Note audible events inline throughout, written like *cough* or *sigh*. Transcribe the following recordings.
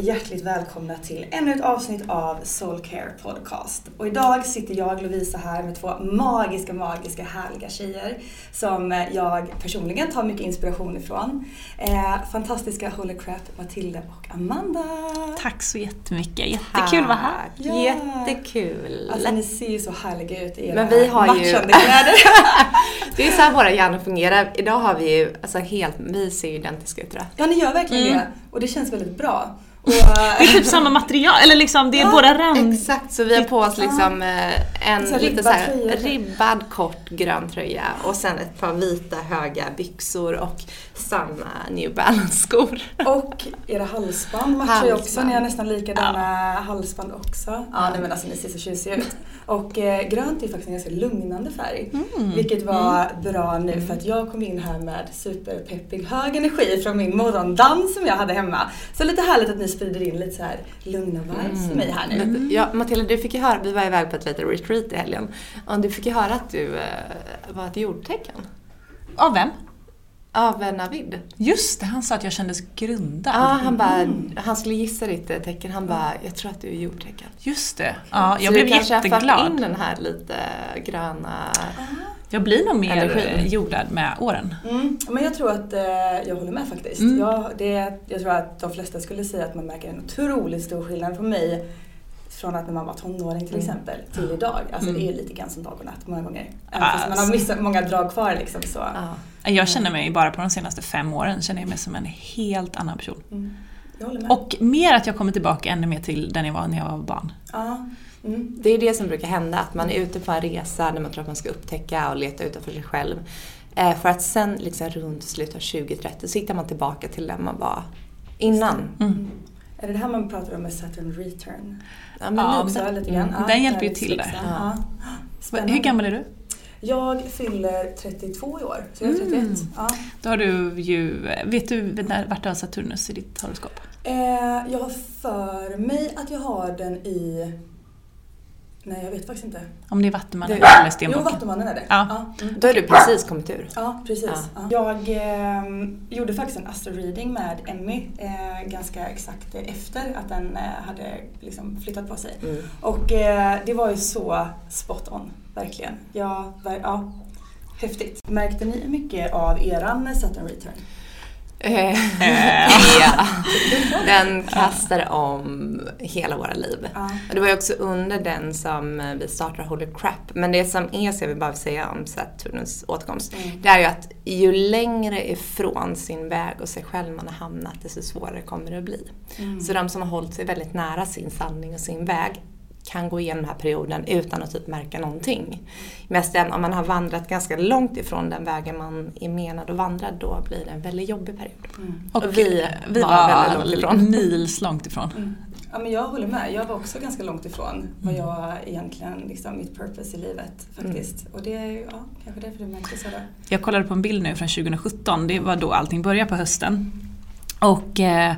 Hjärtligt välkomna till ännu ett avsnitt av Soulcare Podcast. Och idag sitter jag, Lovisa, här med två magiska, magiska, härliga tjejer som jag personligen tar mycket inspiration ifrån. Eh, fantastiska Holy Crap, Matilda och Amanda. Tack så jättemycket, jättekul att vara här. Ja. Jättekul. Alltså ni ser ju så härliga ut i era Men vi har ju- matchande kläder. *laughs* Det är så här våra hjärnor fungerar. Idag har vi ju, alltså helt, vi ser ju identiska ut ja, ni gör verkligen Mm. det. Och det känns väldigt bra. Och, Det är typ samma material, eller liksom det är Ja, båda rand... Exakt, så vi har på oss liksom eh, en Så lite ribbad så här, tröja. ribbad kort grön tröja och sen ett par vita höga byxor och samma New Balance-skor. Och era halsband matchar ju också. Halsband. Ni har nästan likadana halsband också. Ja, nej, men alltså ni ser så tjusiga ut. Och eh, grönt är faktiskt en ganska lugnande färg. Mm. Vilket var bra nu för att jag kom in här med superpeppig hög energi från min morgondans som jag hade hemma. Så lite härligt att ni sprider in lite så här lugna vibes för mig här nu. Men, Ja, Matilda, du fick ju höra, vi var iväg på ett litet retreat i helgen. Och du fick ju höra att du eh, var ett jordtecken. Av vem? Av Navid. Just det, han sa att jag kändes grundad. Ja, han bara, han skulle gissa ditt eh, tecken. Han bara, jag tror att du är jordtecken. Just det. Ja, jag Så blev du kanske har jätteglad. in den här lite gröna... Jag blir nog mer Energi. eh, jordad med åren. Mm, men jag tror att eh, jag håller med faktiskt. Mm. Jag, det, jag tror att de flesta skulle säga att man märker en otroligt stor skillnad på mig från att när man var tonåring till Mm. exempel till idag. Alltså Mm. det är lite grann som dag och natt många gånger. Även Ah, fast man har så- missat många drag kvar liksom så. Ja. Jag känner mig bara på de senaste fem åren känner jag mig som en helt annan person. Mm. Och mer att jag kommer tillbaka ännu mer till den jag var när jag var barn. ja. mm. Det är det som brukar hända, att man är ute på en resa där man tror att man ska upptäcka och leta utanför sig själv. Eh, för att sen liksom runt slutet av 2030 så hittar man tillbaka till den man var innan. Mm. Är det det här man pratar om med Saturn return? Ja, men Ja. Också lite grann. Mm. Ja, Den hjälper ju till där. Hur gammal är du? Jag fyller 32 i år, så jag är 31. Mm. Ja. Då har du ju, vet du när- vart du har Saturnus i ditt horoskop? Eh, jag har för mig att jag har den i Nej, jag vet faktiskt inte. Om det är Vattumannen Det- eller Jo, Stenbocken. Vattumannen är det. Ja. mm. Då har du precis kommit ur. Ja, precis. Ja. Ja. Jag eh, gjorde faktiskt en astro-reading med Emmy eh, ganska exakt efter att den eh, hade liksom flyttat på sig. Mm. Och eh, det var ju så spot on, verkligen. Ja, ver- ja, häftigt. Märkte ni mycket av eran Saturn return? Eh, *laughs* ja. *laughs* Den kastade om hela våra liv. Ja. Och det var ju också under den som vi startade Holy Crap. Men det som är så jag vill bara säga om Saturnus återkomst. Mm. Det är ju att ju längre ifrån sin väg och sig själv man har hamnat, desto svårare kommer det att bli. Mm. Så de som har hållit sig väldigt nära sin sanning och sin väg kan gå igenom den här perioden utan att typ märka någonting. Mest den, om man har vandrat ganska långt ifrån den vägen man är menad att vandra, då blir det en väldigt jobbig period. Mm. Och Och vi vi var var väldigt långt ifrån. mils långt ifrån. Mm. Ja, men jag håller med. Jag var också ganska långt ifrån vad Mm. jag egentligen, liksom, mitt purpose i livet faktiskt. Och det är ja, kanske därför det märktes så då. Jag kollade på en bild nu från 2017, det var då allting började på hösten. Och eh,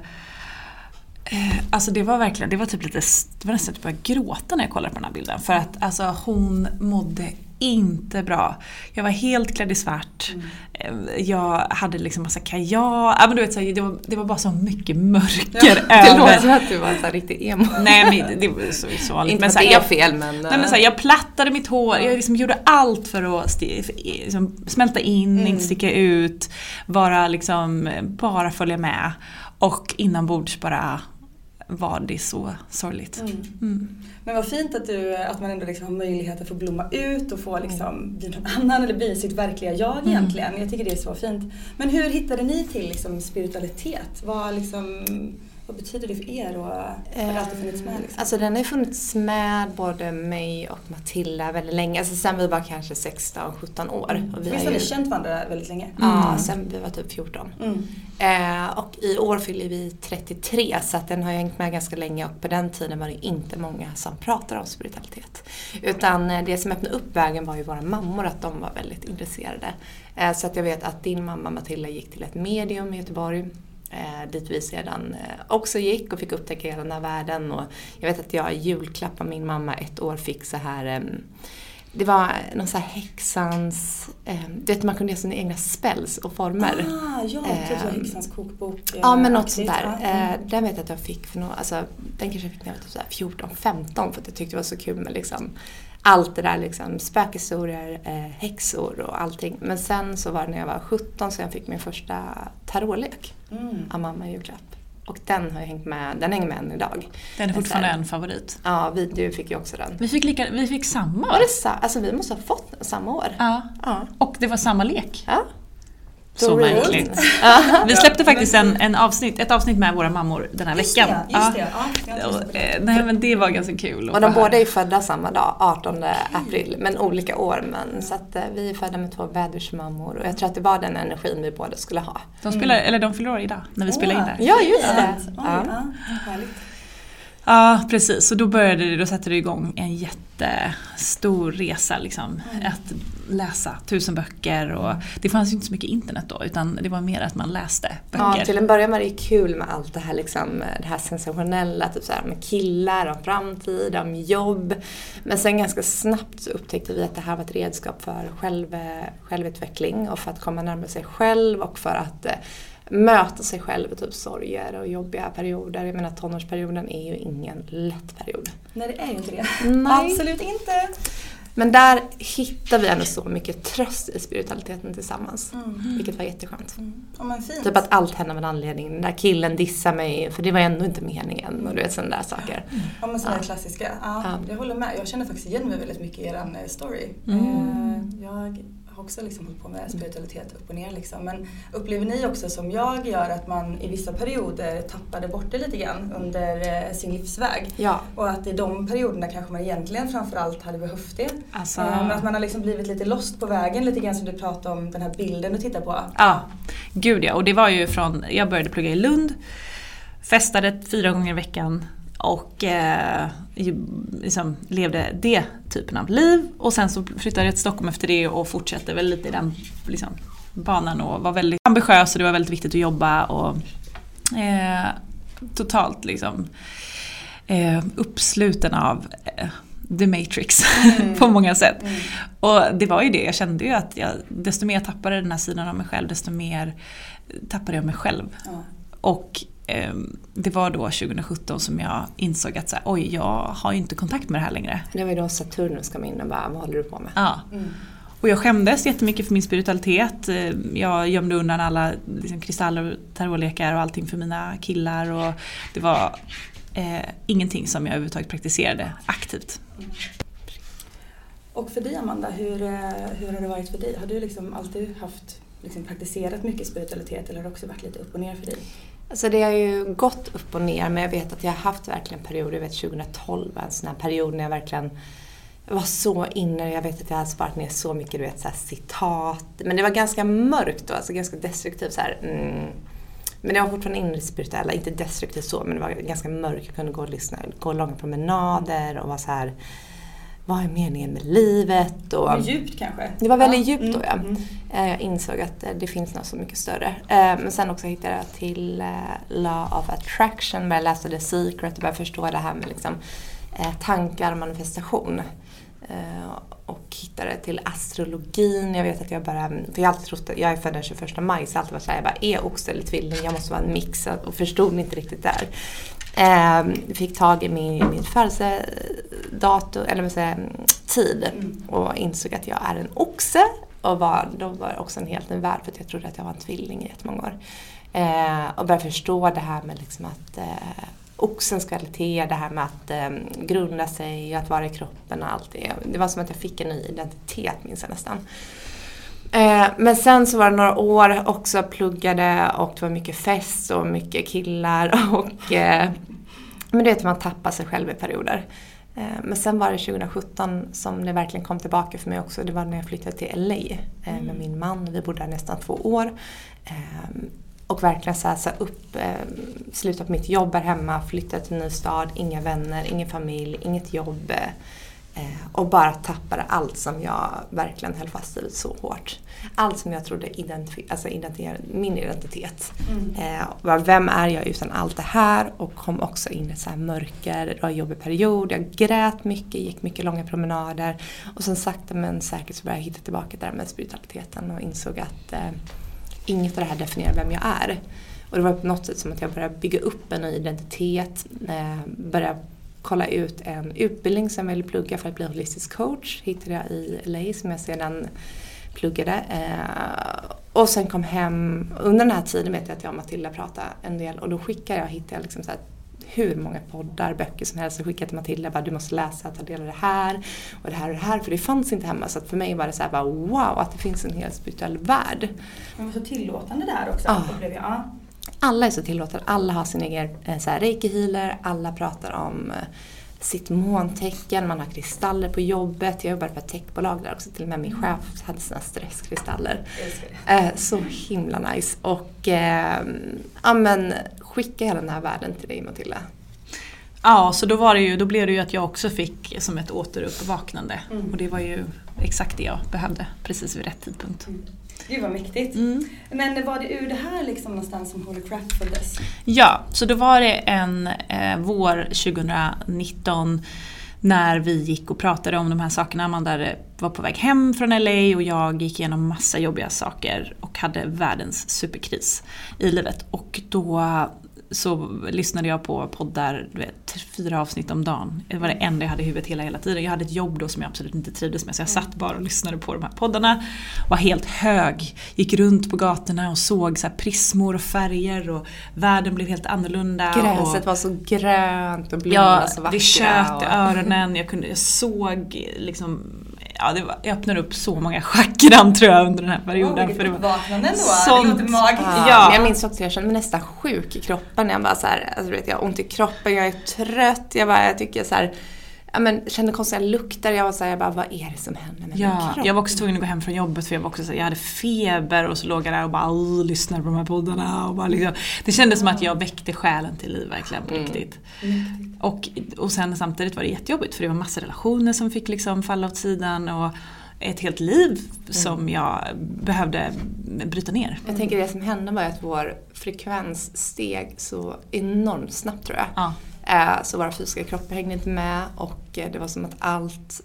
alltså det var verkligen, det var typ lite, det var nästan att jag började gråta när jag kollade på den här bilden. För att alltså hon mådde inte bra. Jag var helt klädd i svart. Eh, Jag hade liksom massa kajal. Ja, men du vet, så här, det, var, det var bara så mycket mörker *laughs* Det över. låter som att du var så här riktigt emo. Nej men det, det var så, så vanligt. Inte men att det är jag, fel men... Nej, men så här, jag plattade mitt hår, jag liksom gjorde allt för att för, liksom, smälta in, Mm. inte sticka ut, bara, liksom, bara följa med. Och inombords bara var det så sorgligt. Mm. Mm. Men vad fint att, du, att man ändå liksom har möjlighet att få blomma ut och få liksom bli någon annan eller bli sitt verkliga jag Mm. egentligen. Jag tycker det är så fint. Men hur hittade ni till liksom spiritualitet? Vad, liksom, vad betyder det för er och har det alltid funnits med? Liksom? Alltså den har funnits med både mig och Matilda väldigt länge. Alltså sen vi var kanske 16-17 år. Och vi Visst har har ni ju, känt varandra väldigt länge? Ja, sen vi var typ 14. Mm. Eh, och i år fyller vi 33 så att den har ju hängt med ganska länge och på den tiden var det inte många som pratade om spiritualitet. Utan eh, det som öppnade upp vägen var ju våra mammor, att de var väldigt intresserade. Eh, så att jag vet att din mamma Matilda gick till ett medium i Göteborg. Eh, dit vi sedan eh, också gick och fick upptäcka hela den här världen. Och jag vet att jag i julklapp av min mamma ett år fick så här ehm, det var någon sån här häxans, eh, du vet man kunde göra sina egna spells och former. Ah, ja, typ häxans kokbok. eh, Ja men något sånt där. Mm. Eh, den vet jag att jag fick för några, alltså, den kanske jag fick när jag var typ så här 14-15 för att jag tyckte det var så kul med liksom allt det där liksom spökhistorier, eh, häxor och allting. Men sen så var det när jag var 17 så jag fick min första tarotlek Mm. av mamma i julklapp. Och den har jag hängt med, den hänger med än idag. Den är fortfarande en favorit. Ja, vi, du fick ju också den. Vi fick, lika, vi fick samma Var det sa, alltså vi måste ha fått den samma år. Ja. Ja. Och det var samma lek. ja. Så det märkligt. *laughs* Vi släppte faktiskt en, en avsnitt, ett avsnitt med våra mammor den här Just veckan. det, just Ja. det. Ja, det. Och, eh, Nej men det var ganska kul. Och de båda är födda samma dag, 18 april, men olika år. Men, så att eh, vi är födda med två vädersmammor och jag tror att det var den energin vi båda skulle ha. De, spelar, eller de fyller år idag när vi spelar in det. Ja, just det. Oj, Ja. ja. Ja, precis. Så då började det, då satte det igång en jättestor resa liksom. Att läsa tusen böcker och det fanns ju inte så mycket internet då utan det var mer att man läste Ja, böcker. till en början var det kul med allt det här, liksom, det här sensationella, typ så här med killar, om framtid, om jobb. Men sen ganska snabbt så upptäckte vi att det här var ett redskap för själv, självutveckling och för att komma närmare sig själv och för att eh, möta sig själv i typ sorger och jobbiga perioder. Jag menar tonårsperioden är ju ingen lätt period. Nej, det är ju inte det. Nej. Absolut inte. Men där hittar vi ändå så mycket tröst i spiritualiteten tillsammans. Mm. Vilket var jätteskönt. Ja, men fint. Typ att allt hände av en anledning. Den där killen dissade mig för det var ändå inte meningen och du vet sådana där saker. Ja men sådana Ja. klassiska. Ja, Ja. Jag håller med. Jag känner faktiskt igen mig väldigt mycket i er eh, story. Mm. Eh, Jag har också liksom hållit på med spiritualitet upp och ner. Liksom. Men upplever ni också som jag gör att man i vissa perioder tappade bort det lite grann under eh, sin livsväg? Ja. Och att i de perioderna kanske man egentligen framförallt hade behövt det. Alltså, Eh, Men att man har liksom blivit lite lost på vägen lite grann som du pratade om den här bilden du tittar på. Ja, gud ja. Och det var ju från, jag började plugga i Lund, festade fyra gånger i veckan och eh, liksom levde det typen av liv. Och sen så flyttade jag till Stockholm efter det och fortsatte väl lite i den liksom, banan och var väldigt ambitiös och det var väldigt viktigt att jobba och eh, totalt liksom eh, uppsluten av eh, the matrix *laughs* på många sätt. Och det var ju det, jag kände ju att jag, desto mer jag tappade den här sidan av mig själv desto mer tappade jag mig själv. Och eh, det var då 2017 som jag insåg att så här, oj, jag har ju inte kontakt med det här längre. Det var ju då Saturnus kom in och bara, vad håller du på med? Ja. Och jag skämdes jättemycket för min spiritualitet. Eh, Jag gömde undan alla liksom, kristaller och tarotlekar och allting för mina killar. Och det var eh, ingenting som jag överhuvudtaget praktiserade aktivt. Och för dig Amanda, hur, eh, hur har det varit för dig? Har du liksom alltid haft, liksom praktiserat mycket spiritualitet eller har det också varit lite upp och ner för dig? Alltså det har ju gått upp och ner men jag vet att jag har haft verkligen perioder, jag vet 2012 var en sån här period när jag verkligen var så inne, jag vet att jag hade sparat ner så mycket du vet, så här, citat. Men det var ganska mörkt då, alltså ganska destruktivt så här. Mm. Men jag var fortfarande inne i det spirituella, inte destruktivt så men det var ganska mörkt. Jag kunde gå och lyssna, gå långa promenader och vara så här. Vad är meningen med livet? Och, Vad djupt kanske? det var väldigt Ja. djupt då ja. Mm. Eh, Jag insåg att eh, det finns något så mycket större. Eh, Men sen också hittade jag till Law of Attraction, började läsa The Secret och började förstå det här med liksom, tankar och manifestation. Eh, Och hittade till astrologin. Jag vet att jag bara, för jag har alltid trott att jag är född den 21 maj så jag alltid varit såhär, jag bara, är oxe eller tvilling? Jag måste vara en mix och förstod inte riktigt där. Eh, fick tag i min, min födelsedatum, eller vad säger tid och insåg att jag är en oxe. Och var, då var det också en helt ny värld för att jag trodde att jag var en tvilling i jättemånga år. Eh, och började förstå det här med liksom att eh, oxens kvalitet, det här med att eh, grunda sig, att vara i kroppen och allt det. Det var som att jag fick en ny identitet minns jag nästan. Eh, men sen så var det några år också pluggade och det var mycket fest och mycket killar *laughs* och eh, men du vet man tappar sig själv i perioder. Eh, Men sen var det 2017 som det verkligen kom tillbaka för mig också. Det var när jag flyttade till LA med min man. Vi bodde där nästan två år. Eh, Och verkligen så här, så upp, eh, slutat på mitt jobb här hemma, flyttat till en ny stad, inga vänner, ingen familj, inget jobb. eh, Och bara tappade allt som jag verkligen höll fast vid så hårt. Allt som jag trodde identif- alltså identifierade min identitet. Eh, och bara, vem är jag utan allt det här? Och kom också in i så här mörker, det var en jobbig period. Jag grät mycket, gick mycket långa promenader. Och sen sakta men säkert så började jag hitta tillbaka där med spiritualiteten och insåg att eh, inget av det här definierar vem jag är. Och det var på något sätt som att jag började bygga upp en ny identitet. Eh, började kolla ut en utbildning som jag ville plugga för att bli holistisk coach. Hittade jag i LA som jag sedan pluggade. Eh, och sen kom hem, under den här tiden vet jag att jag och Matilda pratade en del och då skickade jag, hittade jag liksom så här, hur många poddar, böcker som helst och skickade till Matilda bara du måste läsa, ta del av det här och det här och det här för det fanns inte hemma så att för mig var det så här bara wow att det finns en helt spirituell värld. Man var så tillåtande där också. Jag. Ja. Alla är så tillåtande, alla har sin egen eh, reiki-healer, alla pratar om eh, sitt måntecken, man har kristaller på jobbet. Jag jobbade på ett techbolag där också, till och med min chef hade sina stresskristaller. Eh, så himla nice. Och eh, ja men skicka hela den här världen till dig Matilda. Ja, så då, var det ju, då blev det ju att jag också fick som ett återuppvaknande. Och det var ju exakt det jag behövde precis vid rätt tidpunkt. Gud vad mäktigt. Mm. Men var det ur det här liksom någonstans som Holy Crap föddes? Ja, så då var det en eh, vår 2019 när vi gick och pratade om de här sakerna. Amanda var på väg hem från LA och jag gick igenom massa jobbiga saker och hade världens superkris i livet. Och då så lyssnade jag på poddar, vet, fyra avsnitt om dagen. Det var det enda jag hade i huvudet hela, hela tiden. Jag hade ett jobb då som jag absolut inte trivdes med så jag satt bara och lyssnade på de här poddarna. Var helt hög, gick runt på gatorna och såg så prismor och färger och världen blev helt annorlunda. Gräset och, var så grönt och blommorna Ja, så vackra. det tjöt i öronen, jag, kunde, jag såg liksom Ja, det var, jag öppnade upp så många chakran tror jag under den här perioden. för det var ändå. sånt- Det låter magiskt. Ja. Ja. Men jag minns också, jag kände mig nästan sjuk i kroppen. Jag bara så här, alltså, vet, jag har ont i kroppen, jag är trött. Jag, bara, jag tycker så här, ja, men, kände konstiga lukter. Jag var så här, jag bara, vad är det som händer med min Ja, kropp? jag var också tvungen att gå hem från jobbet för jag var också så, jag hade feber och så låg jag där och bara lyssnade på de här poddarna. Och bara liksom, det kändes som att jag väckte själen till liv verkligen på riktigt. Och, och sen samtidigt var det jättejobbigt för det var massa relationer som fick liksom falla åt sidan och ett helt liv som jag behövde bryta ner. Jag tänker det som hände var att vår frekvens steg så enormt snabbt tror jag. Ja. Eh, så våra fysiska kroppar hängde inte med och eh, det var som att allt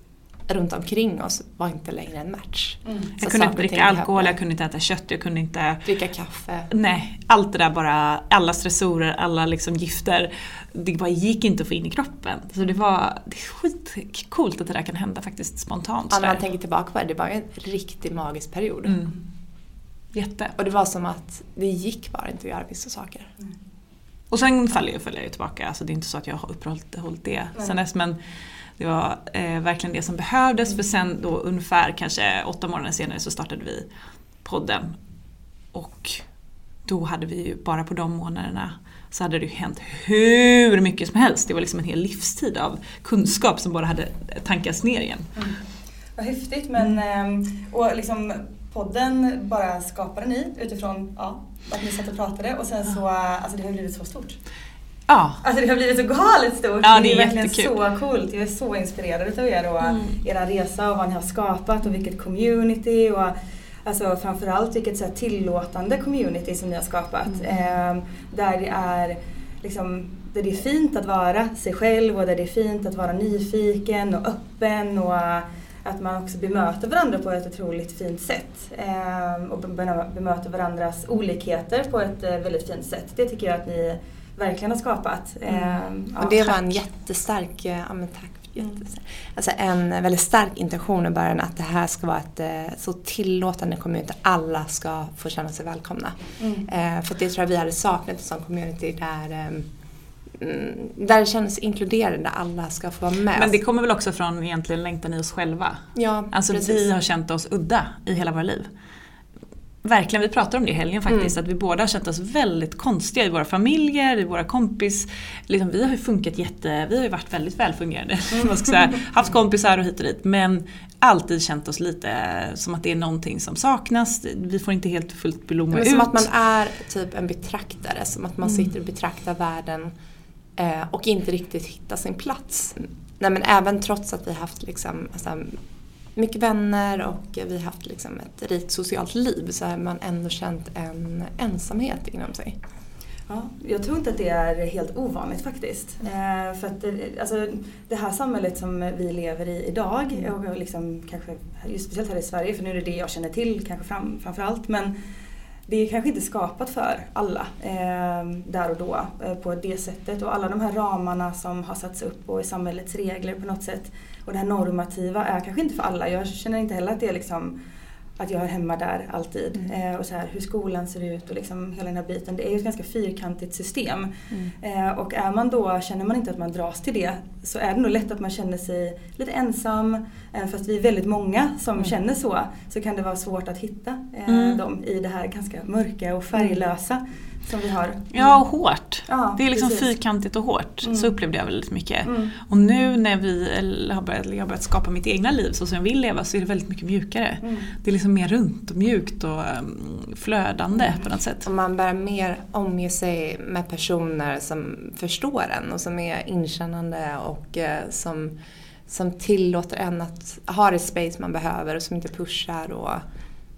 runt omkring oss var inte längre en match. Jag Så kunde inte dricka alkohol, jag kunde inte äta kött, jag kunde inte Dricka kaffe. Nej, allt det där bara, alla stressorer, alla liksom gifter, det bara gick inte att få in i kroppen. Så det var det är skitcoolt att det där kan hända faktiskt spontant. Ja, när man tänker tillbaka på det, det var en riktigt magisk period. Mm. Jätte. Och det var som att det gick bara inte att göra vissa saker. Och sen faller jag, följer jag tillbaka, alltså det är inte så att jag har uppehållit det sen dess men det var eh, verkligen det som behövdes för sen då ungefär kanske åtta månader senare så startade vi podden. Och då hade vi ju bara på de månaderna så hade det ju hänt hur mycket som helst. Det var liksom en hel livstid av kunskap som bara hade tankats ner igen. Vad häftigt men ehm, och liksom podden bara skapade ni utifrån ja, att ni satt och pratade och sen så, alltså det har blivit så stort. Ja, Alltså det har blivit så galet stort. Ja, det är verkligen jättekul. så coolt. Jag är så inspirerad utav er och era resa och vad ni har skapat och vilket community och alltså framförallt vilket så här, tillåtande community som ni har skapat. Ehm, där det är liksom där det är fint att vara sig själv och där det är fint att vara nyfiken och öppen och att man också bemöter varandra på ett otroligt fint sätt. Ehm, och be- bemöter varandras olikheter på ett eh, väldigt fint sätt. Det tycker jag att ni verkligen har skapat. Ehm, ja, och det var tack. en jättestark, eh, ja men tack. jättestark. Alltså en väldigt stark intention i början att det här ska vara ett eh, så tillåtande community. Alla ska få känna sig välkomna. Mm. Eh, för det tror jag vi hade saknat sån community där, mm, där det känns inkluderande, alla ska få vara med. men det kommer väl också från egentligen längtan i oss själva. ja, Alltså precis. vi har känt oss udda i hela våra liv. Verkligen, vi pratade om det i helgen faktiskt, att vi båda har känt oss väldigt konstiga i våra familjer, i våra kompis. Liksom, vi har ju funkat jätte, vi har ju varit väldigt välfungerande. *laughs* Man ska säga, haft kompisar och hit och dit. Men alltid känt oss lite som att det är någonting som saknas. Vi får inte helt fullt blomma ut. som att man är typ en betraktare, som att man sitter och betraktar världen Eh, och inte riktigt hitta sin plats. Nej men även trots att vi har haft liksom, alltså, mycket vänner och vi har haft liksom ett rikt socialt liv så har man ändå känt en ensamhet inom sig. Ja, jag tror inte att det är helt ovanligt faktiskt. Eh, för att det, alltså, det här samhället som vi lever i idag, och liksom kanske, just speciellt här i Sverige, för nu är det det jag känner till kanske fram, framförallt, men det är kanske inte skapat för alla eh, där och då eh, på det sättet. Och alla de här ramarna som har satts upp och i samhällets regler på något sätt och det här normativa är kanske inte för alla. Jag känner inte heller att det är liksom att jag är hemma där alltid. Eh, och så här, hur skolan ser ut och liksom hela den här biten. Det är ju ett ganska fyrkantigt system. Eh, och är man då, känner man inte att man dras till det så är det nog lätt att man känner sig lite ensam. Även fast vi är väldigt många som känner så så kan det vara svårt att hitta eh, Mm. dem i det här ganska mörka och färglösa som vi har. Ja, och hårt. Ja, det är liksom precis. fyrkantigt och hårt. Mm. Så upplevde jag väldigt mycket. Mm. Och nu när vi har börjat, jag har börjat skapa mitt egna liv så som jag vill leva så är det väldigt mycket mjukare. Mm. Det är liksom mer runt och mjukt och um, flödande på något sätt. Och man börjar mer omge sig med personer som förstår en och som är inkännande och eh, som, som tillåter en att ha det space man behöver och som inte pushar och,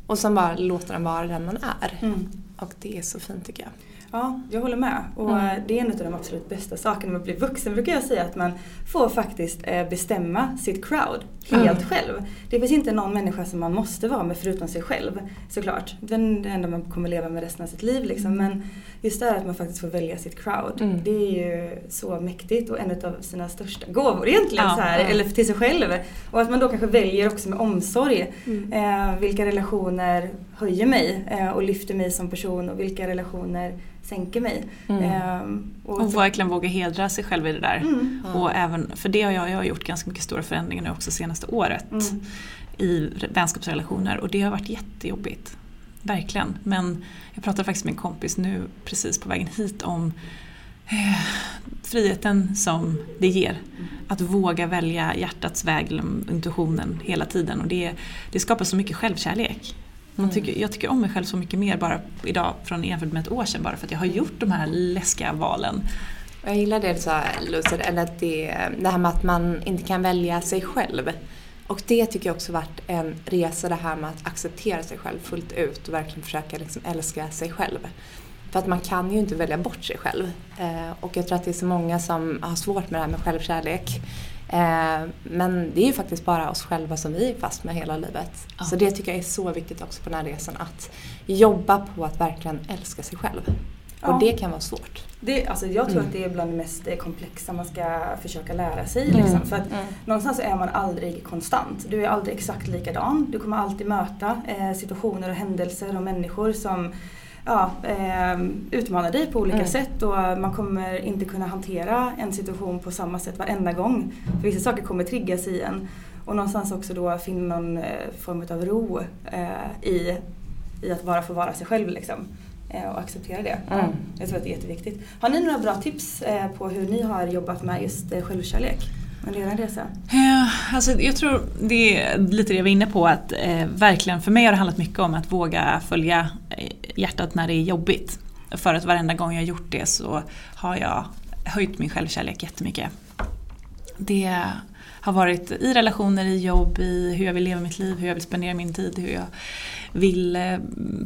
och som bara låter en vara den man är. Mm. Och det är så fint tycker jag. Ja, jag håller med. Och Mm. eh, det är en av de absolut bästa sakerna med att bli vuxen brukar jag säga att man får faktiskt eh, bestämma sitt crowd helt själv. Det finns inte någon människa som man måste vara med förutom sig själv såklart. Den det enda man kommer leva med resten av sitt liv liksom. Men just det här att man faktiskt får välja sitt crowd. Mm. Det är ju så mäktigt och en av sina största gåvor egentligen. Ja, så här, ja. Eller till sig själv. Och att man då kanske väljer också med omsorg. Mm. Eh, vilka relationer höjer mig eh, och lyfter mig som person och vilka relationer sänker mig. Mm. Eh, Och verkligen våga hedra sig själv i det där. Mm. Och även, för det har jag, jag har gjort ganska mycket stora förändringar nu också senaste året. Mm. I vänskapsrelationer och det har varit jättejobbigt. Verkligen. Men jag pratade faktiskt med en kompis nu precis på vägen hit om eh, friheten som det ger. Att våga välja hjärtats väg, eller intuitionen hela tiden. Och det, det skapar så mycket självkärlek. Man tycker, jag tycker om mig själv så mycket mer bara idag från jämfört med ett år sedan bara för att jag har gjort de här läskiga valen. Jag gillar det du sa Lucy, eller att det, det här med att man inte kan välja sig själv. Och det tycker jag också varit en resa det här med att acceptera sig själv fullt ut och verkligen försöka liksom älska sig själv. För att man kan ju inte välja bort sig själv. Eh, och jag tror att det är så många som har svårt med det här med självkärlek. Eh, men det är ju faktiskt bara oss själva som vi är fast med hela livet. Ja. Så det tycker jag är så viktigt också på den här resan. Att jobba på att verkligen älska sig själv. Och ja. det kan vara svårt. Det, alltså jag tror mm. att det är bland det mest komplexa man ska försöka lära sig. Mm. Liksom. För att mm. någonstans är man aldrig konstant. Du är aldrig exakt likadan. Du kommer alltid möta eh, situationer och händelser och människor som ja, eh, utmanar dig på olika mm. sätt och man kommer inte kunna hantera en situation på samma sätt varenda gång. För vissa saker kommer triggas i en. Och någonstans också då finna någon eh, form av ro eh, i, i att bara få vara sig själv. Liksom. Eh, och acceptera det. Mm. Jag tror att det är jätteviktigt. Har ni några bra tips eh, på hur ni har jobbat med just eh, självkärlek? under er resa? Ja, alltså jag tror det är lite det jag var inne på att eh, verkligen för mig har det handlat mycket om att våga följa hjärtat när det är jobbigt. För att varenda gång jag gjort det så har jag höjt min självkärlek jättemycket. Det har varit i relationer, i jobb, i hur jag vill leva mitt liv, hur jag vill spendera min tid, hur jag vill eh,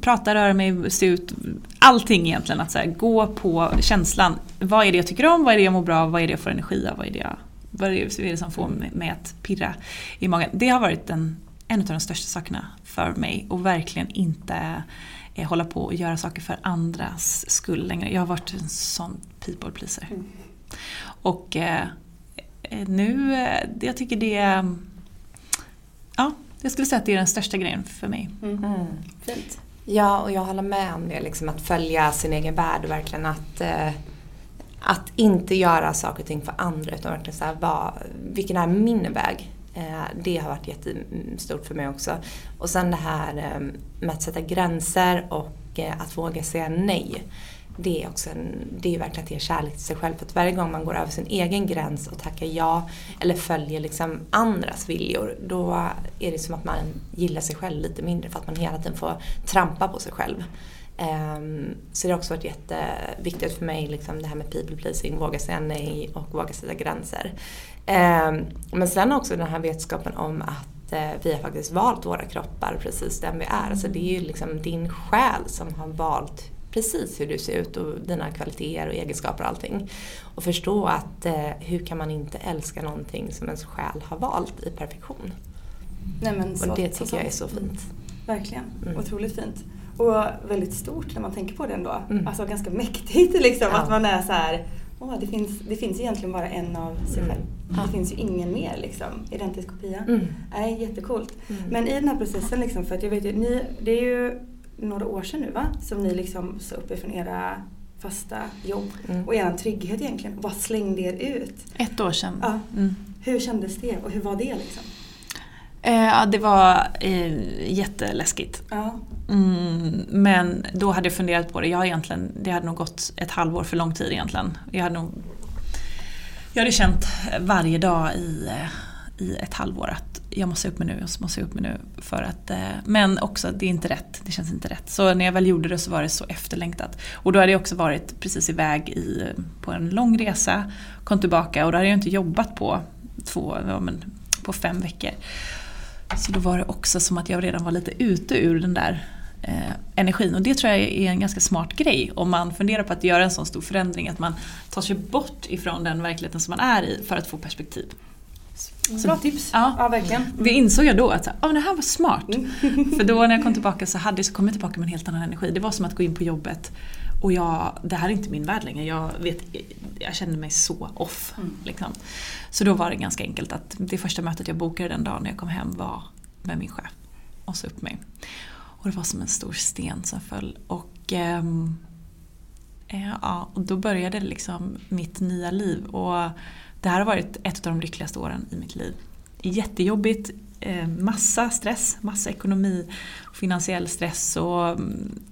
prata, röra mig, se ut. Allting egentligen. Att så här, gå på känslan. Vad är det jag tycker om? Vad är det jag mår bra av? Vad är det jag får energi av? Vad är det, jag, vad är det som får mig att pirra i magen? Det har varit en, en av de största sakerna för mig. Och verkligen inte eh, hålla på och göra saker för andras skull längre. Jag har varit en sån people pleaser. Mm. Och eh, nu, eh, jag tycker det Ja, jag skulle säga att det är den största grejen för mig. Mm. Mm. Fint. Ja, och jag håller med om det. Liksom, att följa sin egen värld och verkligen att, eh, att inte göra saker och ting för andra utan verkligen så här, vad, vilken är min väg? Eh, det har varit jättestort för mig också. Och sen det här eh, med att sätta gränser och eh, att våga säga nej det är också en, det är verkligen att ge kärlek till sig själv. För att varje gång man går över sin egen gräns och tackar ja eller följer liksom andras viljor då är det som att man gillar sig själv lite mindre för att man hela tiden får trampa på sig själv. Um, så det har också varit jätteviktigt för mig liksom det här med people pleasing, våga säga nej och våga sätta gränser. Um, men sen också den här vetskapen om att eh, vi har faktiskt valt våra kroppar precis den vi är. Alltså det är ju liksom din själ som har valt precis hur du ser ut och dina kvaliteter och egenskaper och allting. Och förstå att eh, hur kan man inte älska någonting som ens själ har valt i perfektion. Nej, men så, och det tycker så, jag är så fint. Mm. Verkligen, mm. otroligt fint. Och väldigt stort när man tänker på det ändå. Mm. Alltså ganska mäktigt *laughs* liksom ja. att man är så här Åh, det, finns, det finns egentligen bara en av sig mm. själv. Det finns ju ingen mer liksom, identisk kopia. Mm. Nej, jättecoolt. Mm. Men i den här processen, liksom, för att jag vet ju, ni, det är ju några år sedan nu va? Som ni liksom sa upp er från era fasta jobb mm. och er trygghet egentligen. Vad slängde er ut? Ett år sedan. Ja. Mm. Hur kändes det och hur var det liksom? Eh, det var eh, jätteläskigt. Ja. Mm, men då hade jag funderat på det. Jag egentligen, det hade nog gått ett halvår för lång tid egentligen. Jag hade, nog, jag hade känt varje dag i, eh, i ett halvår att jag måste upp mig nu, jag måste upp mig nu. För att, eh, men också, det är inte rätt. Det känns inte rätt. Så när jag väl gjorde det så var det så efterlängtat. Och då hade jag också varit precis iväg i, på en lång resa, kom tillbaka och då hade jag inte jobbat på, två, ja, men, på fem veckor. Så då var det också som att jag redan var lite ute ur den där eh, energin. Och det tror jag är en ganska smart grej om man funderar på att göra en sån stor förändring. Att man tar sig bort ifrån den verkligheten som man är i för att få perspektiv. Så, Bra tips. Ja, ja, verkligen. Det insåg jag då att oh, det här var smart. Mm. *laughs* För då när jag kom tillbaka så, hade, så kom jag tillbaka med en helt annan energi. Det var som att gå in på jobbet och jag, det här är inte min värld längre. Jag, vet, jag kände mig så off. Mm. Liksom. Så då var det ganska enkelt att det första mötet jag bokade den dagen när jag kom hem var med min chef. Och så upp mig. Och det var som en stor sten som föll. Och, ähm, ja, och då började liksom mitt nya liv. Och det här har varit ett av de lyckligaste åren i mitt liv. Jättejobbigt, eh, massa stress, massa ekonomi, finansiell stress och,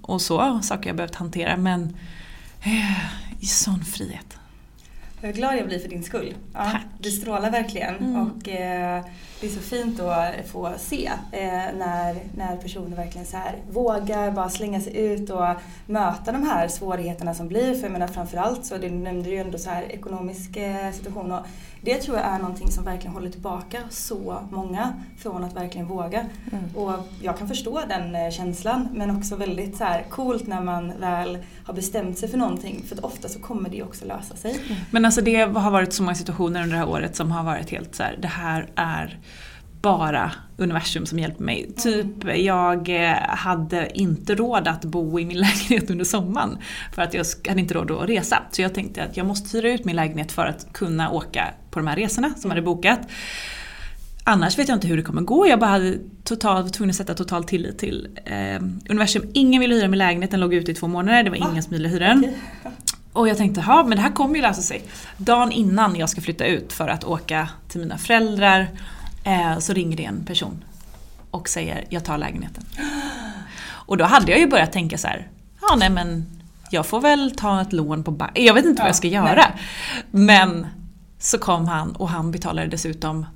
och så, saker jag behövt hantera men eh, i sån frihet. Hur glad jag blir för din skull. Ja, Tack. Du strålar verkligen Mm. och eh, det är så fint att få se eh, när, när personer verkligen så här vågar bara slänga sig ut och möta de här svårigheterna som blir. För jag menar framförallt så, det nämnde du ju ändå så här ekonomisk eh, situation och det tror jag är någonting som verkligen håller tillbaka så många från att verkligen våga. Och jag kan förstå den eh, känslan men också väldigt så här coolt när man väl har bestämt sig för någonting för att ofta så kommer det också lösa sig. Men alltså det har varit så många situationer under det här året som har varit helt så här, det här är bara universum som hjälper mig. Typ jag eh, hade inte råd att bo i min *laughs* lägenhet under sommaren för att jag hade inte råd att resa. Så jag tänkte att jag måste hyra ut min lägenhet för att kunna åka på de här resorna som jag hade bokat. Annars vet jag inte hur det kommer gå. Jag bara hade total, var tvungen att sätta total tillit till eh, universum. Ingen ville hyra min lägenhet, den låg ute i två månader. Det var ingen som ville hyra den. Och jag tänkte, ja men det här kommer ju lösa sig. Dagen innan jag ska flytta ut för att åka till mina föräldrar eh, så ringer det en person och säger, jag tar lägenheten. Och då hade jag ju börjat tänka så här, ja nej men jag får väl ta ett lån på banken. Jag vet inte vad jag ska göra. Men så kom han och han betalade dessutom,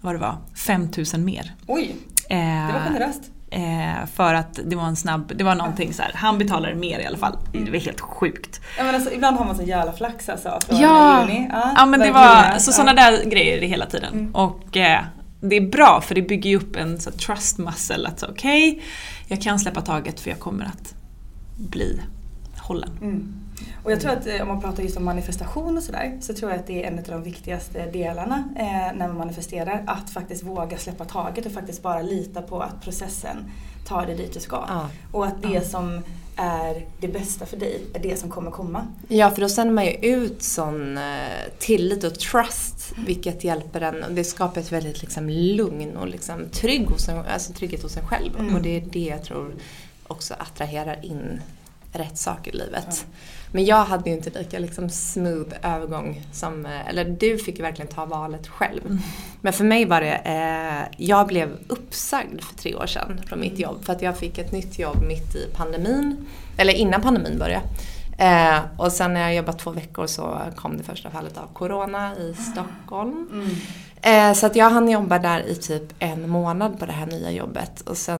vad det var, 5000 mer. Oj, Eh, det var generöst. eh, för att det var en snabb, det var någonting så här. han betalade mer i alla fall. Det var helt sjukt. Ja, men alltså, ibland har man så jävla flax alltså. Från Ja, juni. ja men det var så sådana Ja. där grejer hela tiden. Och eh, det är bra för det bygger ju upp en så trust muscle att okej, okej, jag kan släppa taget för jag kommer att bli hållen. Mm. Och jag tror att eh, om man pratar just om manifestation och sådär så tror jag att det är en av de viktigaste delarna eh, när man manifesterar. Att faktiskt våga släppa taget och faktiskt bara lita på att processen tar dig dit du ska. Ja. Och att det som är det bästa för dig är det som kommer komma. Ja, för då sänder man ju ut sån eh, tillit och trust, vilket hjälper en. och Det skapar ett väldigt liksom, lugn och liksom, trygg hos en, alltså, trygghet hos en själv. Mm. Och det är det jag tror också attraherar in rätt saker i livet. Men jag hade ju inte lika liksom, smooth övergång som, eh, eller du fick ju verkligen ta valet själv. Men för mig var det, eh, jag blev uppsagd för tre år sedan från mitt jobb för att jag fick ett nytt jobb mitt i pandemin, eller innan pandemin började. Eh, och sen när jag jobbat två veckor så kom det första fallet av Corona i Stockholm. Eh, så att jag hann jobba där i typ en månad på det här nya jobbet. Och sen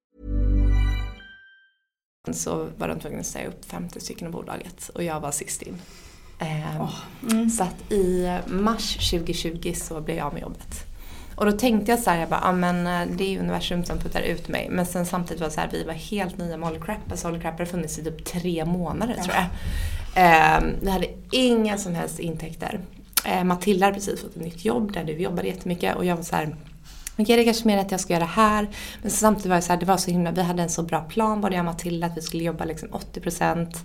Så var de tvungna att säga upp 50 stycken i bolaget och jag var sist in. Eh, mm. Så att i mars 2020 så blev jag av med jobbet. Och då tänkte jag så här, jag bara, ah, men eh, det är universum som puttar ut mig. Men sen samtidigt var det så här, vi var helt nya med Holy Crap. Alltså Holy Crap hade funnits i typ tre månader tror jag. Eh, vi hade inga som helst intäkter. Eh, Matilda hade precis fått ett nytt jobb där vi jobbade jättemycket och jag var så här Okej, det är kanske mer att jag ska göra det här. Men samtidigt var det så här, det var så himla, vi hade en så bra plan både jag och Matilda att vi skulle jobba liksom 80%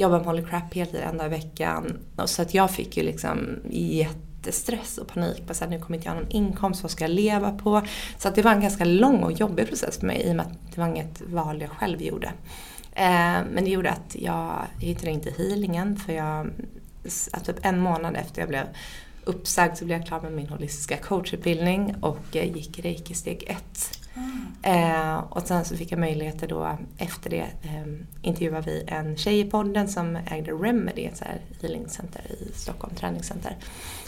jobba med Holy Crap heltid en dag i veckan. Och så att jag fick ju liksom jättestress och panik. Bara så här, nu kommer inte jag ha någon inkomst, vad ska jag leva på? Så att det var en ganska lång och jobbig process för mig i och med att det var inget val jag själv gjorde. Eh, men det gjorde att jag hittade inte healingen för jag, att typ en månad efter jag blev uppsagd så blev jag klar med min holistiska coachutbildning och eh, gick reiki steg ett. Eh, och sen så fick jag möjligheter då efter det eh, intervjua vi en tjej i podden som ägde Remedy, ett så här healingcenter i Stockholm, träningscenter.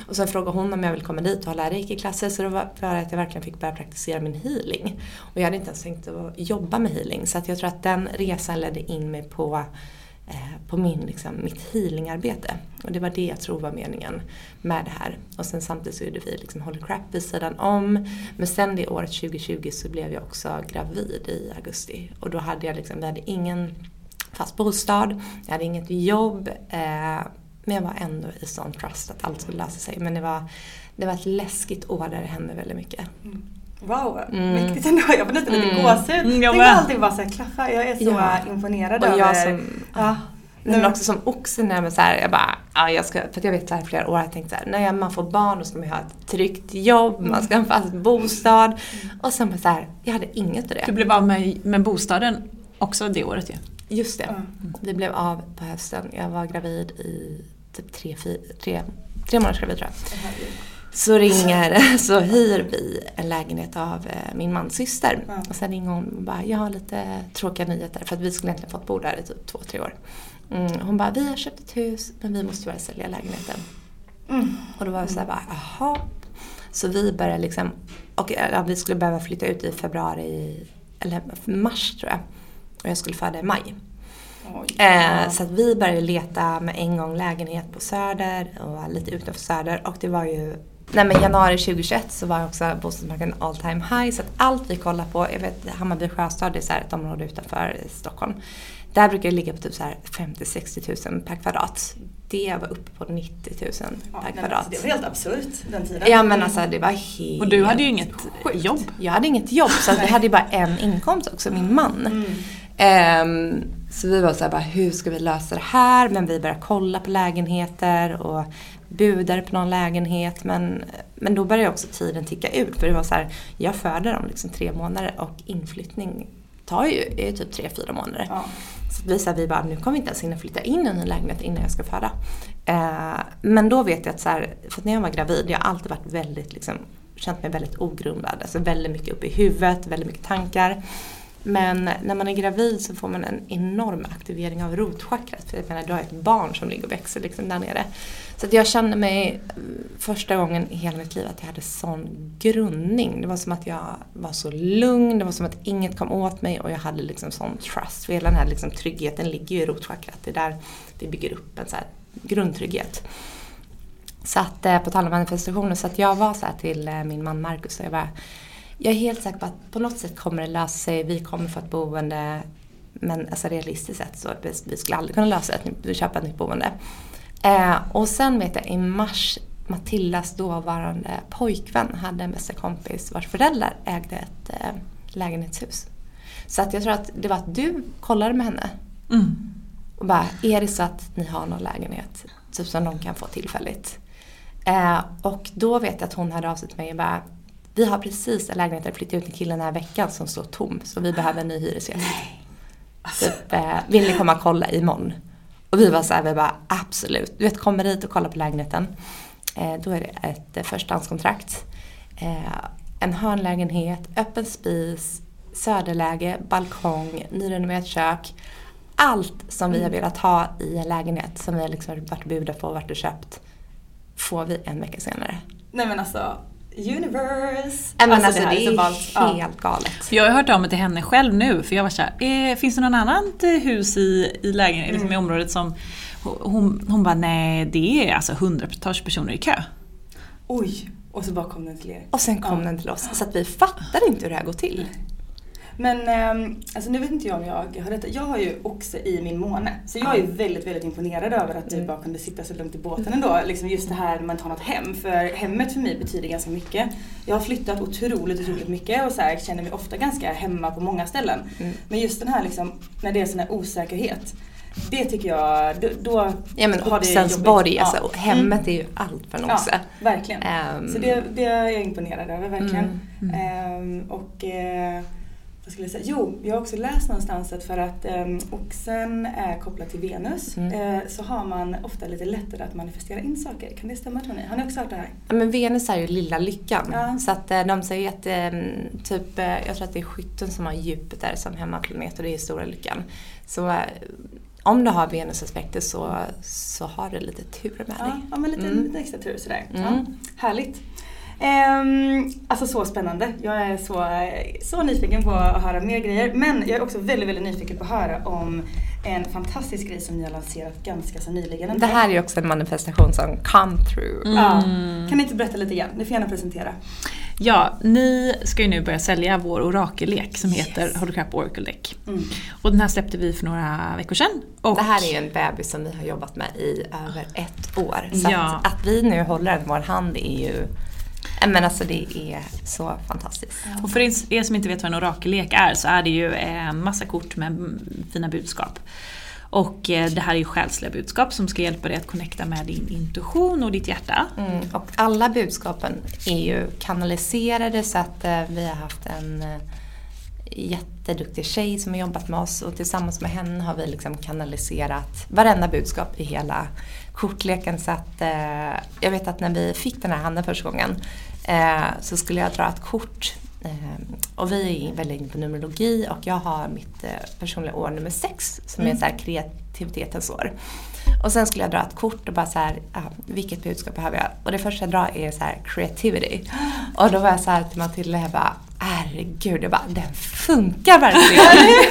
Och sen frågade hon om jag ville komma dit och hålla reiki-klasser så det var för att jag verkligen fick börja praktisera min healing. Och jag hade inte ens tänkt att jobba med healing så att jag tror att den resan ledde in mig på Eh, på min, liksom, mitt healingarbete. Och det var det jag tror var meningen med det här. Och sen samtidigt så gjorde vi liksom Holy Crap vid sidan om. Men sen det året 2020 så blev jag också gravid i augusti. Och då hade jag liksom, vi hade ingen fast bostad, jag hade inget jobb. Eh, men jag var ändå i sån trust att allt skulle lösa sig. Men det var, det var ett läskigt år där det hände väldigt mycket. Mm. Wow, Mm. mäktigt ändå. Jag får nästan lite Mm. gåshud. Mm, jag Tänk om allting bara så här klaffar. Jag är så Ja. imponerad Och över... jag som, ja. Men också som oxen när man så här, jag bara, ja, jag ska, för att jag vet så här flera år, jag har tänkt så här, när man får barn då ska man ju ha ett tryggt jobb, man ska ha en fast bostad. Och sen bara så här, jag hade inget av det. Du blev av med, med bostaden också det året ju. Just det. Vi blev av på hösten. Jag var gravid i typ tre, tre, tre månaders gravid tror jag. Så ringer, *laughs* så hyr vi en lägenhet av eh, min mans syster. Och sen ringer hon och bara, jag har lite tråkiga nyheter för att vi skulle egentligen fått bo där i typ två, tre år. Mm, hon bara, vi har köpt ett hus men vi måste tyvärr sälja lägenheten. Och då var jag såhär bara, jaha. Så vi började liksom, och ja, vi skulle behöva flytta ut i februari, eller mars tror jag. Och jag skulle föda i maj. Eh, så att vi började leta med en gång lägenhet på Söder och lite utanför Söder. Och det var ju, nej men januari 2021 så var också bostadsmarknaden all time high. Så att allt vi kollar på, jag vet Hammarby Sjöstad det är så här ett område utanför Stockholm. Där brukar det ligga på typ så här 50-60 000 per kvadrat. Det var uppe på 90 000 per men kvadrat. alltså, det var helt absurt den tiden. Ja men alltså det var helt Och du hade ju inget sjukt. jobb. Jag hade inget jobb så vi hade ju bara en inkomst också, min man. Mm. Ehm, så vi var så här bara, hur ska vi lösa det här? Men vi började kolla på lägenheter och budade på någon lägenhet. Men, men då började också tiden ticka ut. För det var så här, jag föder om liksom tre månader och inflyttning tar ju, är typ tre, fyra månader. Så att vi, så här, vi bara, nu kommer vi inte ens hinna flytta in i en ny lägenhet innan jag ska föda. Eh, men då vet jag att så här, för när jag var gravid, jag har alltid varit väldigt liksom, känt mig väldigt ogrundad. Alltså väldigt mycket uppe i huvudet, väldigt mycket tankar. Men när man är gravid så får man en enorm aktivering av rotchakrat. För jag menar, du har ett barn som ligger och växer liksom där nere. Så att jag kände mig eh, första gången i hela mitt liv att jag hade sån grundning. Det var som att jag var så lugn, det var som att inget kom åt mig och jag hade liksom sån trust. För hela den här liksom tryggheten ligger ju i rotchakrat. Det är där vi bygger upp en så här grundtrygghet. Så att, eh, på tal om manifestationer, så att jag var så här till eh, min man Marcus och jag bara jag är helt säker på att på något sätt kommer det lösa sig, vi kommer få ett boende. Men alltså realistiskt sett så vi, skulle aldrig kunna lösa nytt- köpa ett nytt boende. Eh, och sen vet jag i mars, Matildas dåvarande pojkvän hade en bästa kompis vars föräldrar ägde ett eh, lägenhetshus. Så att jag tror att det var att du kollade med henne. Mm. Och bara, är det så att ni har någon lägenhet? Typ som de kan få tillfälligt. Eh, och då vet jag att hon hörde av sig till mig och bara, vi har precis en lägenhet där flyttat ut en kille den här veckan som står tom. Så vi behöver en ny hyresgäst. Typ, eh, vill ni komma och kolla imorgon? Och vi var så här, vi bara absolut. Du vet, kommer hit och kollar på lägenheten. Eh, då är det ett eh, förstahandskontrakt. Eh, en hörnlägenhet, öppen spis, söderläge, balkong, nyrenoverat kök. allt som vi har velat ha i en lägenhet, som vi har liksom varit budda på och varit och köpt, får vi en vecka senare. Nej men alltså, universe. Men alltså, här det så är ballt. helt galet. För jag har hört av mig till henne själv nu för jag var såhär, eh, finns det någon annat hus i, i, lägen, liksom Mm. i området som hon, hon bara, nej det är alltså hundratals personer i kö. Oj, och så bara kom den till er. Och sen kom den till oss, så att vi fattar inte hur det här går till. Men ehm, alltså nu vet inte jag om jag har rätt. Jag har ju oxe i min måne. Så jag är väldigt, väldigt imponerad över att du bara kunde sitta så lugnt i båten ändå. Liksom just det här när man tar något hem. För hemmet för mig betyder ganska mycket. Jag har flyttat otroligt, otroligt mycket och så här, känner mig ofta ganska hemma på många ställen. Men just den här liksom, när det är sån här osäkerhet. Det tycker jag, då, Ja men har det oxens jobbigt. borg, Ja. alltså, hemmet är ju allt för en Ja, oxe. verkligen. Ehm. Så det, det är jag imponerad över, verkligen. Mm, Ehm, och eh, vad skulle jag säga? Jo, jag har också läst någonstans att för att um, oxen är kopplad till Venus Mm. eh, så har man ofta lite lättare att manifestera in saker. Kan det stämma tror ni? Har ni också hört det här? Ja, men Venus är ju lilla lyckan. Ja. Så att eh, de säger att eh, typ, eh, jag tror att det är skytten som har Jupiter som hemmaplanet och det är stora lyckan. Så om du har Venusaspekter så, så har du lite tur med Ja, dig. ja men lite, Mm. lite extra tur sådär. Ja, Mm. härligt. Ehm, alltså så spännande. Jag är så, så nyfiken på att höra mer grejer. Men jag är också väldigt, väldigt nyfiken på att höra om en fantastisk grej som ni har lanserat ganska så nyligen. Det här är ju också en manifestation som come through. Ja. Kan ni inte berätta lite grann? Ni får gärna presentera. Ja, ni ska ju nu börja sälja vår orakellek som heter Holocrap Oracle Deck. Mm. Och den här släppte vi för några veckor sedan. Och Det här är ju en bebis som vi har jobbat med i över ett år. Så Ja. att, att vi nu håller den i vår hand är ju men alltså det är så fantastiskt. Och för er som inte vet vad en orakellek är så är det ju en massa kort med fina budskap. Och eh, det här är ju själsliga budskap som ska hjälpa dig att connecta med din intuition och ditt hjärta. Mm, och alla budskapen är ju kanaliserade så att eh, vi har haft en eh, jätteduktig tjej som har jobbat med oss och tillsammans med henne har vi liksom kanaliserat varenda budskap i hela kortleken. Så att eh, jag vet att när vi fick den här handen första gången eh, så skulle jag dra ett kort eh, och vi är väldigt inne på numerologi och jag har mitt eh, personliga år nummer sex som är Mm. så här kreativitetens år. Och sen skulle jag dra ett kort och bara så här, ja, vilket budskap behöver jag? Och det första jag drar är så här, creativity. Och då var jag så här till Matilda, jag bara, herregud, jag bara, den funkar verkligen. *laughs*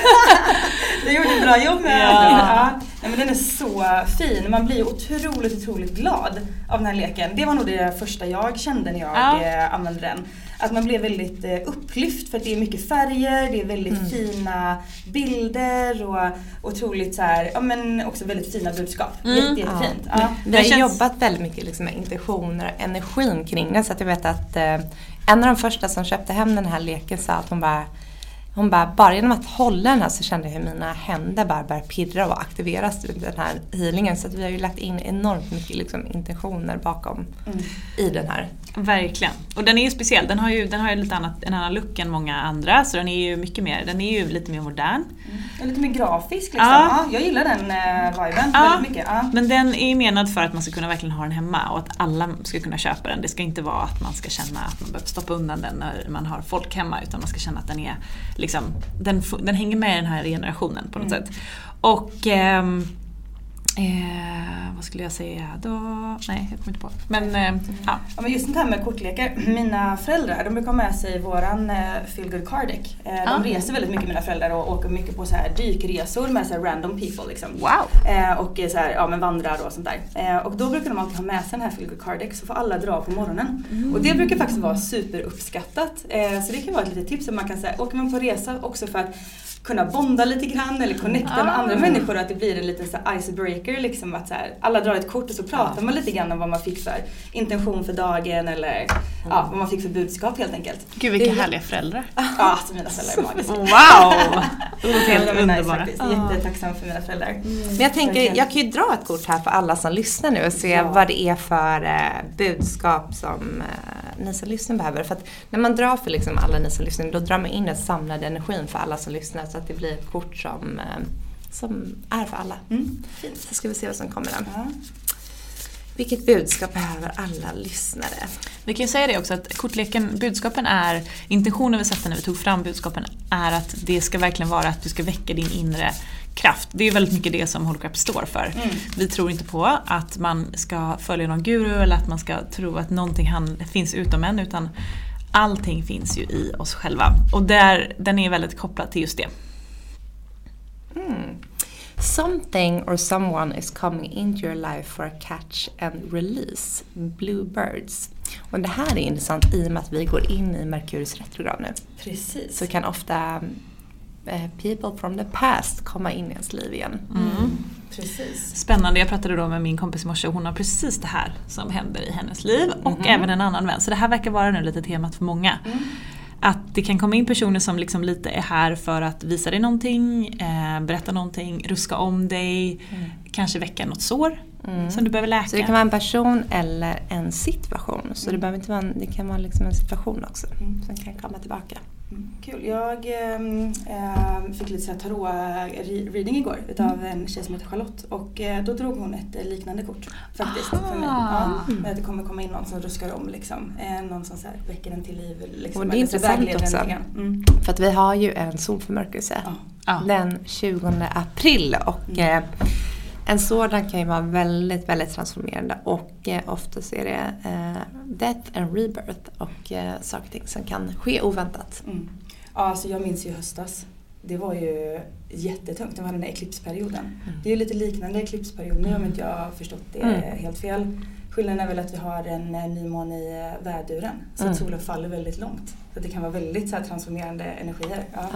Du gjorde ett bra jobb med Ja. Ja. Men den är så fin. Man blir otroligt, otroligt glad av den här leken. Det var nog det första jag kände när jag Ja. eh, använde den. Att man blev väldigt eh, upplyft för att det är mycket färger, det är väldigt Mm. fina bilder och otroligt så här, ja men också väldigt fina budskap. Mm. Jätte, jättefint. Ja. Vi har känns- jobbat väldigt mycket liksom med intentioner och energin kring det. Så att jag vet att eh, en av de första som köpte hem den här leken sa att hon bara hon bara, bara genom att hålla den här så kände jag hur mina händer bara började pirra och aktiveras i den här healingen. Så att vi har ju lagt in enormt mycket liksom, intentioner bakom Mm. i den här. Verkligen. Och den är ju speciell. Den har ju, den har ju lite annat, en annan look än många andra. Så den är ju mycket mer, den är ju lite mer modern. Är Lite mer grafisk liksom. Ja. Ja. jag gillar den eh, viben Ja. väldigt mycket. Ja. Men den är ju menad för att man ska kunna verkligen ha den hemma och att alla ska kunna köpa den. Det ska inte vara att man ska känna att man behöver stoppa undan den när man har folk hemma utan man ska känna att den är liksom, den, den hänger med den här generationen på något Mm. sätt. Och ehm, eh, vad skulle jag säga då? Nej, jag kommer inte på. Men eh, ja. Ja, men just det här med kortlekar. Mina föräldrar de brukar ha med sig våran eh, Feel Good Card Deck. Eh, de Ah. reser väldigt mycket mina föräldrar och åker mycket på så här dykresor med så här random people. Liksom. Wow! Eh, och så här, ja, men vandrar och sånt där. Eh, och då brukar de alltid ha med sig den här Feel Good Card Deck så får alla dra på morgonen. Och det brukar faktiskt vara superuppskattat. Eh, så det kan vara ett litet tips om man kan säga, åker man på resa också för att kunna bonda lite grann eller connecta med Ah. andra människor och att det blir en liten så här icebreaker liksom att så här, alla drar ett kort och så pratar man lite grann om vad man fick för intention för dagen eller ja, vad man fick för budskap helt enkelt. Gud vilka härliga föräldrar. *laughs* Ja, alltså mina föräldrar är magiska. Wow! Helt Helt underbara. underbara. Jättetacksam för mina föräldrar. Men jag tänker, jag kan ju dra ett kort här för alla som lyssnar nu och se Ja. vad det är för eh, budskap som eh, ni som lyssnar behöver. För att när man drar för liksom alla ni som lyssnar, då drar man in den samlade energin för alla som lyssnar så att det blir ett kort som, eh, som är för alla. Mm. Så ska vi se vad som kommer där. Ja. Vilket budskap behöver alla lyssnare? Vi kan ju säga det också att kortleken, budskapen är, intentionen vi satte när vi tog fram budskapen är att det ska verkligen vara att du ska väcka din inre kraft. Det är väldigt mycket det som Holocrap står för. Mm. Vi tror inte på att man ska följa någon guru eller att man ska tro att någonting han, finns utom en utan allting finns ju i oss själva. Och där, den är väldigt kopplad till just det. Mm. Something or someone is coming into your life for a catch and release. Bluebirds. Och det här är intressant i och med att vi går in i Merkurius retrograd nu. Precis. Så kan ofta eh, people from the past komma in i ens liv igen. Mm. Precis. Spännande, jag pratade då med min kompis i morse och hon har precis det här som händer i hennes liv och Mhm. även en annan vän. Så det här verkar vara nu lite temat för många. Att det kan komma in personer som liksom lite är här för att visa dig någonting, eh, berätta någonting, ruska om dig, kanske väcka något sår som du behöver läka. Mm. Så det kan vara en person eller en situation. Så det, behöver inte vara en, det kan vara liksom en situation också som kan komma tillbaka. Mm, Kul. Jag ehm, fick lite tarot-reading igår utav en tjej som heter Charlotte och eh, då drog hon ett eh, liknande kort faktiskt för mig. Ja, med att det kommer komma in någon som ruskar om liksom. Eh, någon som så här, väcker en till liv. Liksom, Och det är intressant också. Mm. För att vi har ju en solförmörkelse den 20 april och eh, en sådan kan ju vara väldigt, väldigt transformerande och eh, oftast är det eh, death and rebirth och eh, saker och ting som kan ske oväntat. Mm. Ja, alltså jag minns ju höstas. Det var ju jättetungt. Det var den där eklipsperioden. Det är ju lite liknande eklipsperiod nu om inte jag har förstått det Mm. helt fel. Skillnaden är väl att vi har en eh, nymåne i eh, väduren. Så Mm. att solen faller väldigt långt. Så det kan vara väldigt så transformerande energier. Ja.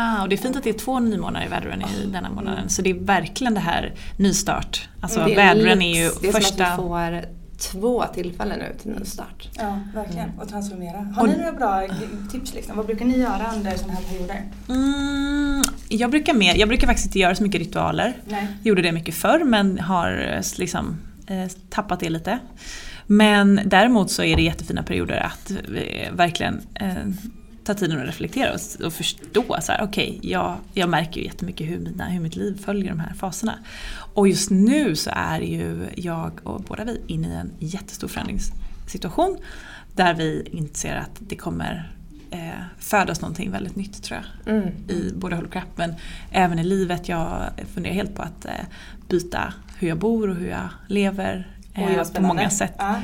Ah, och det är fint att det är två nymånar i väduren i denna månaden. Så det är verkligen det här nystart. Alltså Det är ju det är första... som att vi får två tillfällen nu till nystart. Ja, verkligen. Och transformera. Har Och- ni några bra tips? Liksom? Vad brukar ni göra under sådana här perioder? Mm, jag, brukar mer, jag brukar faktiskt inte göra så mycket ritualer. Nej. Gjorde det mycket förr men har liksom, eh, tappat det lite. Men däremot så är det jättefina perioder att eh, verkligen eh, ta tiden att reflektera och, och förstå så här, okej, jag, jag märker ju jättemycket hur, mina, hur mitt liv följer de här faserna. Och just nu så är ju jag och båda vi inne i en jättestor förändringssituation där vi inser att det kommer eh, födas någonting väldigt nytt tror jag. Mm. I både Holocrap men även i livet. Jag funderar helt på att eh, byta hur jag bor och hur jag lever eh, på många sätt. Ja.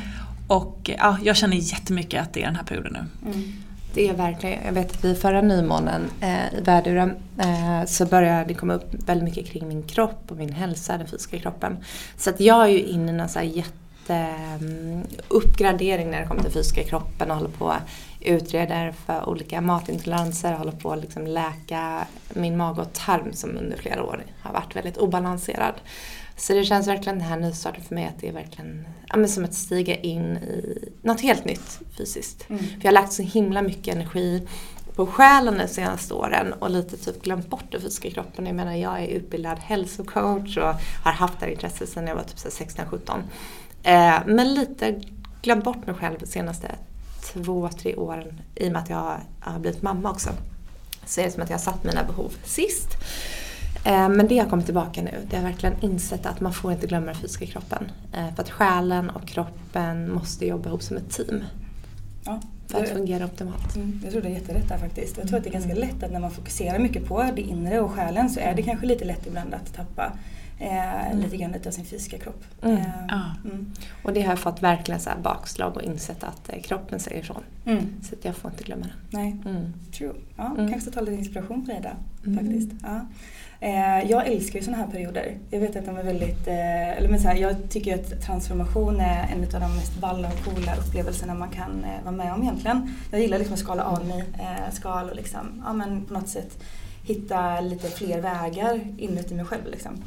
Och ja, jag känner jättemycket att det är den här perioden nu. Mm. Det är verkligen, jag vet att vid förra nymånen eh, i värduren eh, så började det komma upp väldigt mycket kring min kropp och min hälsa, den fysiska kroppen. Så att jag är ju inne i en så här mm, när det kommer till fysiska kroppen och håller på att utreder för olika matintoleranser, håller på att liksom läka min mage och tarm som under flera år har varit väldigt obalanserad. Så det känns verkligen den här nystarten för mig att det är verkligen ja, men som att stiga in i något helt nytt fysiskt. Mm. För jag har lagt så himla mycket energi på själen de senaste åren och lite typ glömt bort den fysiska kroppen. Jag menar jag är utbildad hälsocoach och har haft det här intresset sedan jag var typ 16-17. Eh, men lite glömt bort mig själv de senaste två, tre åren i och med att jag har blivit mamma också. Så är det som att jag har satt mina behov sist. Eh, Men det har kommit tillbaka nu. Det har verkligen insett att man får inte glömma den fysiska kroppen. Eh, För att själen och kroppen måste jobba ihop som ett team. Ja, För att fungera optimalt. Mm, jag tror det är jätterätt där faktiskt. Jag tror att det är ganska lätt att när man fokuserar mycket på det inre och själen så är det kanske lite lätt ibland att tappa eh, lite grann lite av sin fysiska kropp. Mm. Mm. Och det har jag fått verkligen så här bakslag och insett att kroppen säger ifrån. Mm. Så att jag får inte glömma den. Nej, Mm. true. Ja, Mm. Kanske ta lite inspiration på det där Mm. faktiskt. Ja. Eh, jag älskar ju sådana här perioder. Jag vet att de är väldigt, eh, eller men så här, jag tycker att transformation är en av de mest balla och coola upplevelserna man kan eh, vara med om egentligen. Jag gillar liksom att skala av mig skal och liksom, ja, men på något sätt hitta lite fler vägar inuti mig själv. Liksom.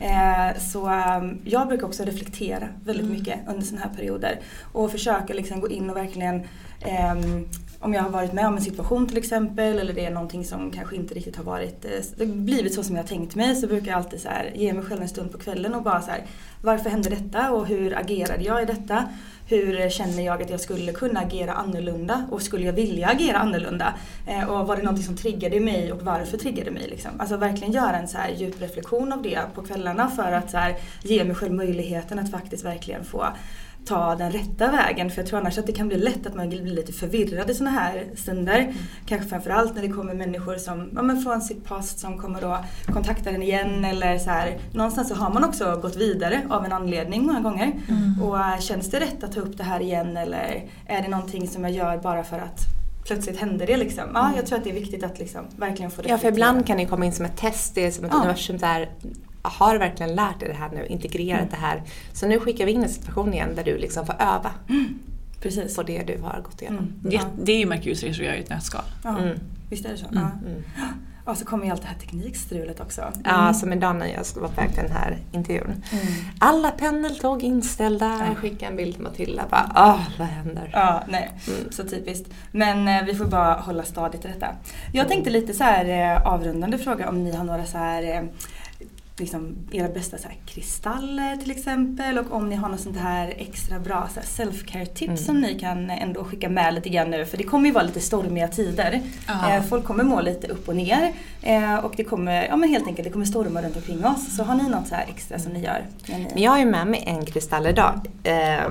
Eh, så eh, jag brukar också reflektera väldigt mycket under sådana här perioder och försöka liksom gå in och verkligen ehm, om jag har varit med om en situation till exempel eller det är någonting som kanske inte riktigt har varit, eh, det har blivit så som jag tänkt mig så brukar jag alltid så här, ge mig själv en stund på kvällen och bara så här, varför hände detta och hur agerade jag i detta? Hur känner jag att jag skulle kunna agera annorlunda och skulle jag vilja agera annorlunda? Eh, och var det någonting som triggade mig och varför triggade mig? Liksom? Alltså verkligen göra en så här djup reflektion av det på kvällarna för att så här, ge mig själv möjligheten att faktiskt verkligen få ta den rätta vägen. För jag tror annars att det kan bli lätt att man blir lite förvirrad i sådana här stunder. Mm. Kanske framförallt när det kommer människor som, ja, men från sitt past som kommer då kontakta en igen eller så här. Någonstans så har man också gått vidare av en anledning många gånger. Mm. Och äh, känns det rätt att ta upp det här igen eller är det någonting som jag gör bara för att plötsligt händer det liksom. Ja, jag tror att det är viktigt att liksom verkligen få reflektera. Ja, för ibland kan det komma in som ett test, det är som ett ja. universum där har du verkligen lärt dig det här nu, integrerat mm. det här. Så nu skickar vi in en situation igen där du liksom får öva. Mm. Precis. På det du har gått igenom. Mm. Det, det är ju Merkurs resor gör i ett nötskal. Ja, mm. visst är det så? Mm. Ja. Och så kommer ju allt det här teknikstrulet också. Mm. Ja, som idag när jag var på väg till den här intervjun. Mm. Alla pendeltåg inställda. Jag skickade en bild till Matilda. Bara, Åh, vad händer? Ja, nej. Mm. Så typiskt. Men eh, vi får bara hålla stadigt i detta. Jag tänkte lite så här eh, avrundande fråga om ni har några så här eh, liksom era bästa så här, kristaller till exempel och om ni har något sånt här extra bra self-care tips mm. som ni kan ändå skicka med lite grann nu för det kommer ju vara lite stormiga tider. Eh, folk kommer må lite upp och ner eh, och det kommer, ja men helt enkelt det kommer storma runt omkring oss. Så har ni något så här extra som ni gör? Men jag har ju med mig en kristall idag. Eh,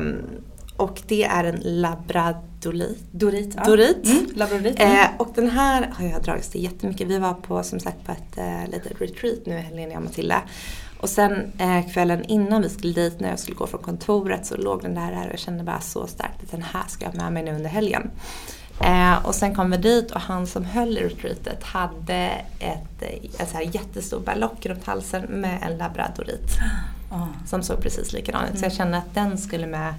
och det är en labradolit. Dorit. Ja. Dorit. Mm, labradolit. Mm. Eh, och den här har jag dragits till jättemycket. Vi var på som sagt på ett eh, litet retreat nu helgen jag och Matilda. Och sen eh, kvällen innan vi skulle dit när jag skulle gå från kontoret så låg den där här och jag kände bara så starkt att den här ska jag ha med mig nu under helgen. Eh, och sen kom vi dit och han som höll i retreatet hade ett, ett så här jättestor berlock runt halsen med en labradorit. Oh. Som såg precis likadan ut. Mm. Så jag kände att den skulle med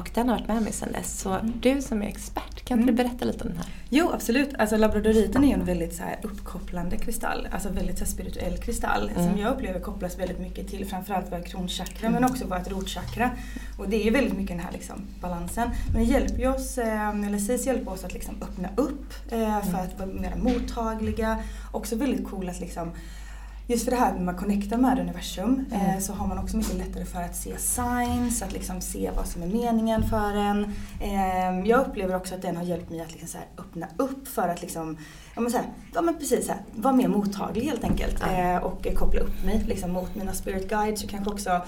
och den har varit med mig sedan dess. Så mm. du som är expert, kan inte mm. du berätta lite om den här? Jo absolut, alltså labradoriten är ju en väldigt så här, uppkopplande kristall. Alltså väldigt så här, spirituell kristall mm. som jag upplever kopplas väldigt mycket till framförallt våra kronchakra mm. men också vårt rotchakra. Och det är ju väldigt mycket den här liksom, balansen. Men det hjälper ju oss, eh, eller sägs hjälpa oss att liksom, öppna upp eh, för mm. att vara mer mottagliga. Också väldigt cool att liksom just för det här när man connectar med universum mm. eh, så har man också mycket lättare för att se signs, att liksom se vad som är meningen för en. Eh, jag upplever också att den har hjälpt mig att liksom så öppna upp för att liksom, ja men, så här, ja, men precis så här, vara mer mottaglig helt enkelt. Mm. Eh, och koppla upp mig liksom, mot mina spirit guides och kanske också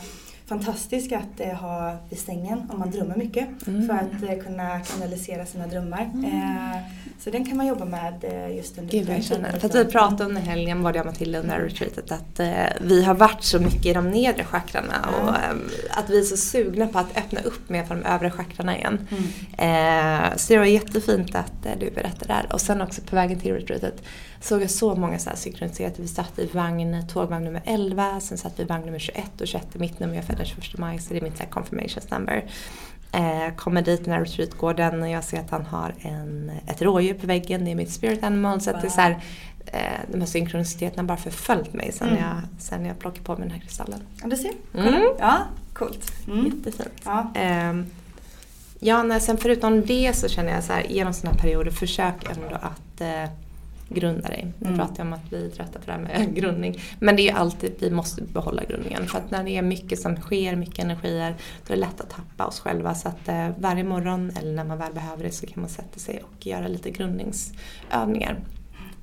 fantastisk att eh, ha vid sängen om man drömmer mycket mm. för att eh, kunna kanalisera sina drömmar. Mm. Eh, så den kan man jobba med eh, just under Gud, jag känner. För att vi pratade under helgen, både jag och Matilda under retreatet, att eh, vi har varit så mycket i de nedre chakrarna mm. och eh, att vi är så sugna på att öppna upp mer för de övre chakrarna igen. Mm. så det var jättefint att du berättade där. Och sen också på vägen till retreatet såg jag så många så här synkroniserade. Vi satt i vagn, tågvagn nummer 11, sen satt vi i vagn nummer 21 och 21 är mitt nummer, jag föddes 21 maj så det är mitt så här confirmation number. Eh, kommer dit den här retreatgården och jag ser att han har en, ett rådjur på väggen, det är mitt spirit animal. Så wow. att det är så här, eh, de här synkroniciteterna har bara förföljt mig sen, mm. jag, sen jag plockade på mig den här kristallen. Ja, du ser. Mm. Ja, coolt. Mm. Jättefint. Ja. Eh, ja, nej, sen förutom det så känner jag så här, genom sådana perioder, försök ändå att eh, grunda dig. Nu mm. pratar jag om att bli trötta på det här med *laughs* grundning. Men det är ju alltid, vi måste behålla grundningen. För att när det är mycket som sker, mycket energier, då är det lätt att tappa oss själva. Så att eh, varje morgon, eller när man väl behöver det, så kan man sätta sig och göra lite grundningsövningar.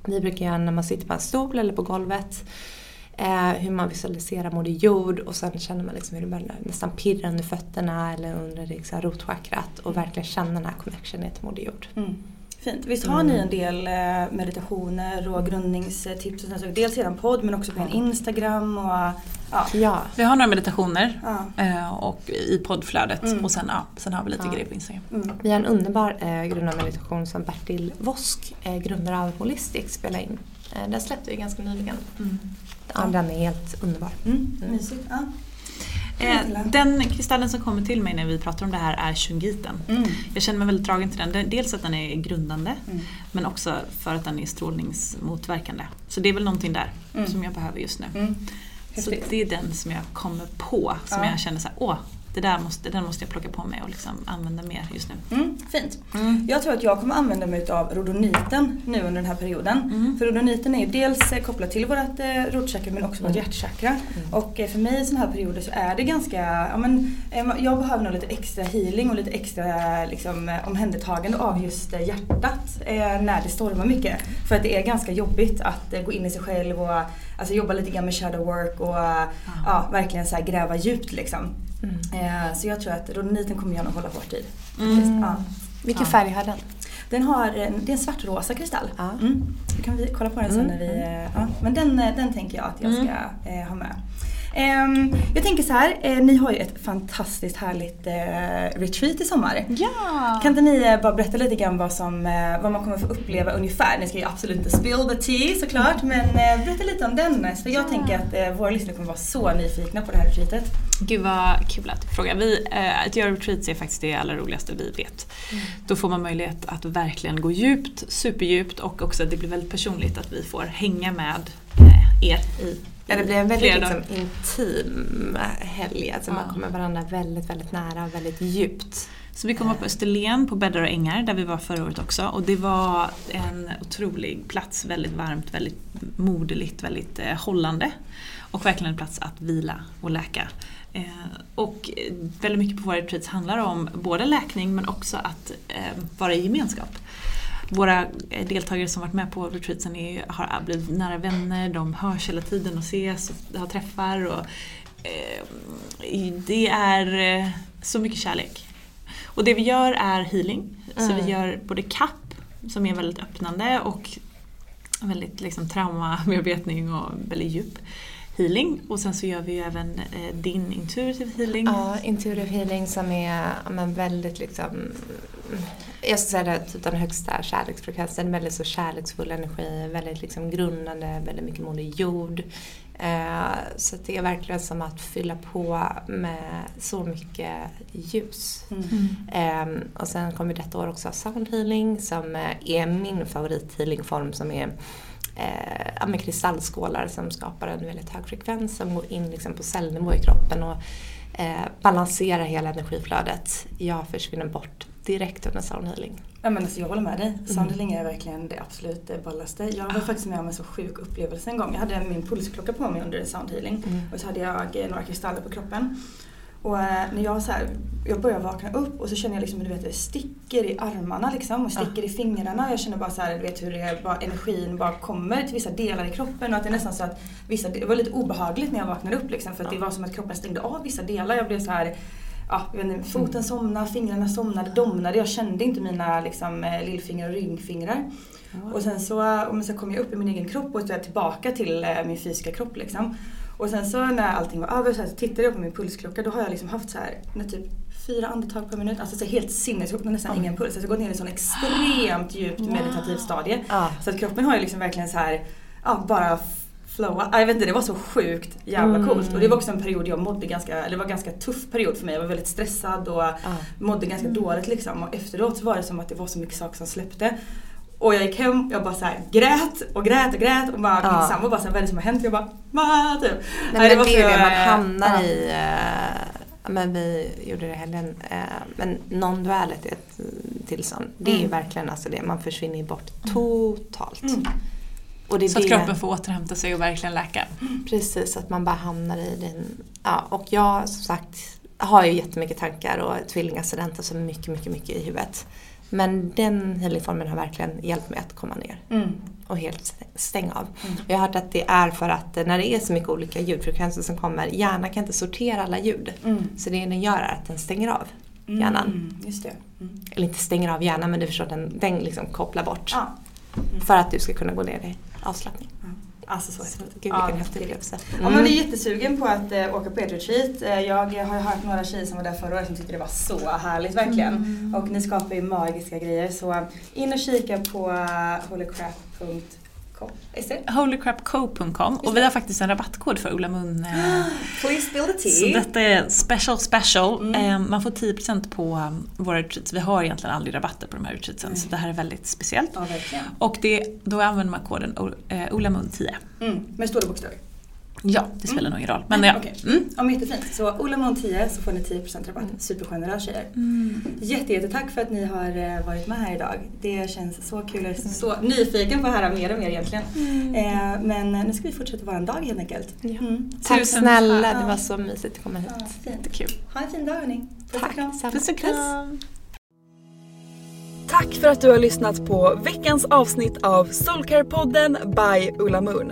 Vi brukar göra när man sitter på en stol eller på golvet. Eh, hur man visualiserar Moder Jord och sen känner man liksom hur det börjar nästan pirra under fötterna eller under liksom rotchakrat och verkligen känna den här connectionen till Moder Jord. Mm. Fint. Visst har ni en del eh, meditationer och grundningstips? Och sånt, dels i er podd men också på en Instagram och ja. ja. Vi har några meditationer ja. Eh, och i poddflödet mm. och sen, ja, sen har vi lite ja. grejer på Instagram. Mm. Vi har en underbar eh, grundarmeditation som Bertil Vosk, eh, grundare av Holistic, spelar in. Eh, den släppte vi ganska nyligen. Mm. Ja, den är helt underbar. Mm. Mm. Ja. Eh, den kristallen som kommer till mig när vi pratar om det här är shungiten. Mm. Jag känner mig väldigt dragen till den. Dels att den är grundande mm. men också för att den är strålningsmotverkande. Så det är väl någonting där mm. som jag behöver just nu. Mm. Så det är den som jag kommer på som ja. jag känner så här, åh, det där måste, den måste jag plocka på mig och liksom använda mer just nu. Mm, fint. Jag tror att jag kommer använda mig av rodoniten nu under den här perioden. För rodoniten är ju dels eh, kopplad till vårt eh, rotchakra men också vårt hjärtchakra. Och eh, för mig i sådana här perioder så är det ganska, ja men eh, jag behöver nog lite extra healing och lite extra liksom, omhändertagande av just hjärtat när det stormar mycket. För att det är ganska jobbigt att gå in i sig själv och alltså, jobba lite grann med shadow work och eh, ja, verkligen så här, gräva djupt liksom. Eh, så jag tror att rodoniten kommer jag nog hålla hårt i. faktiskt. Ja. Vilken Ja. färg har den? Den har, en- det är en svartrosa kristall. Mm. Då kan vi kolla på den sen när vi... eh, Ja. Men den, eh, den tänker jag att jag ska eh, ha med. Ehm, jag tänker så här, eh, ni har ju ett fantastiskt härligt eh, retreat i sommar. Ja! Kan inte ni eh, bara berätta lite grann vad, som, vad man kommer få uppleva ungefär? Ni ska ju absolut inte spill the tea såklart, men berätta lite om den. För jag tänker att våra lyssnare kommer vara så nyfikna på det här retreatet. Gud vad kul att du frågar. Vi, att göra retreats är faktiskt det allra roligaste vi vet. Då får man möjlighet att verkligen gå djupt, superdjupt och också att det blir väldigt personligt att vi får hänga med er i Ja, det blir en väldigt liksom, intim helg. Alltså man kommer varandra väldigt, väldigt nära och väldigt djupt. Så vi kommer på Österlen på Bäddar och ängar där vi var förra året också och det var en otrolig plats, väldigt varmt, väldigt moderligt, väldigt eh, hållande. Och verkligen en plats att vila och läka. Eh, och eh, väldigt mycket på våra retreats handlar om både läkning men också att eh, vara i gemenskap. Våra deltagare som varit med på retreatsen är, har blivit nära vänner, de hörs hela tiden och ses och har träffar. Och, eh, det är eh, så mycket kärlek. Och det vi gör är healing. Så Mm. vi gör både kapp, som är väldigt öppnande och väldigt liksom, traumabearbetning och väldigt djup healing. Och sen så gör vi ju även eh, din intuitive healing. Ja, intuitive healing som är men väldigt liksom jag skulle säga det typ den högsta kärleksfrekvensen, väldigt så kärleksfull energi, väldigt liksom grundande, väldigt mycket moder jord. Eh, så det är verkligen som att fylla på med så mycket ljus. Eh, och sen kommer detta år också ha sound healing som eh, är min favorit healingform som är eh, med kristallskålar som skapar en väldigt hög frekvens som går in liksom på cellnivå i kroppen och eh, balanserar hela energiflödet. Jag försvinner bort direkt under sound healing. Ja men alltså jag håller med dig. Soundhealing är verkligen det absolut eh, ballaste. Jag var faktiskt med om en så sjuk upplevelse en gång. Jag hade min pulsklocka på mig under soundhealing och så hade jag eh, några kristaller på kroppen. Och eh, när jag så här, jag börjar vakna upp och så känner jag liksom du vet, det sticker i armarna liksom och sticker i fingrarna. Jag känner bara så här, du vet hur det bara energin bara kommer till vissa delar i kroppen och att det är nästan så att vissa, det var lite obehagligt när jag vaknade upp liksom för att det var som att kroppen stängde av vissa delar. Jag blev så här Ja, jag vet inte, foten somnade, fingrarna somnade, domnade. Jag kände inte mina liksom, eh, lillfingrar och ringfingrar. Och sen så, och så kom jag upp i min egen kropp och så är jag tillbaka till eh, min fysiska kropp. Liksom. Och sen så när allting var över så, här, så tittade jag på min pulsklocka. Då har jag liksom haft så här, typ fyra andetag per minut. Alltså så helt sinnessjukt, nästan ingen puls. Alltså, jag gått ner i en sån extremt djupt *gasps* meditativt stadie. Ja. Så att kroppen har ju liksom verkligen så här, ja, bara flowa. Ja, Jag vet inte, det var så sjukt jävla Mm. coolt. Och det var också en period jag mådde ganska, eller det var en ganska tuff period för mig. Jag var väldigt stressad och mådde ganska dåligt liksom. Och efteråt så var det som att det var så mycket saker som släppte. Och jag gick hem, jag bara så här grät och grät och grät och bara, Ja. min sambo bara så här, vad är det som har hänt? Jag bara, va? Typ. Nej, men var det är så, ju det man eh, hamnar ja. i. Eh, ja, men vi gjorde det helgen. Eh, men non-duality är ett tillstånd. Det är ju Mm. verkligen alltså det. Man försvinner bort totalt. Mm. Och Så att kroppen får återhämta sig och verkligen läka. Precis, att man bara hamnar i den. Ja, och jag som sagt har ju jättemycket tankar och tvillingascendenter så mycket, mycket, mycket i huvudet. Men den healingformen har verkligen hjälpt mig att komma ner Mm. och helt stänga av. Jag har hört att det är för att när det är så mycket olika ljudfrekvenser som kommer, hjärnan kan inte sortera alla ljud. Mm. Så det den gör är att den stänger av hjärnan. Mm. Mm. Eller inte stänger av hjärnan men du förstår, den, den liksom kopplar bort. Ja. För att du ska kunna gå ner i avslappning. Alltså så häftigt. Gud vilken häftig upplevelse. Ja, man är jättesugen på att eh, åka på ert retreat. Eh, jag har ju hört några tjejer som var där förra året som tyckte det var så härligt verkligen. Och ni skapar ju magiska grejer så in och kika på uh, holycrap.com. Holycrapco.com och vi har faktiskt en rabattkod för Ola Mun. eh, *gasps* Please spill the tea. Så detta är special special. Eh, Man får 10% på um, våra retreats. Vi har egentligen aldrig rabatter på de här retreatsen så det här är väldigt speciellt. Ja. Och det, då använder man koden O- eh, OLAMUN10. Mm, med stora bokstäver. Ja, det spelar Mm. nog ingen roll. Men Nej, ja. okej. Mm. Ja, men jättefint. Så Ola Mon 10 så får ni 10% rabatt. Supergenerös tjejer. Mm. Jätte, jättetack för att ni har eh, varit med här idag. Det känns så kul. Jag är så nyfiken på att höra mer och mer egentligen. Mm. Eh, men nu ska vi fortsätta vår dag helt enkelt. Mm. Tack Tusen snälla, tack. det var så mysigt att komma hit. Ja, fint. Jättekul. Ha en fin dag hörni. Puss och kram. Puss och kram. Tack för att du har lyssnat på veckans avsnitt av Soulcare-podden by Ulla Moon.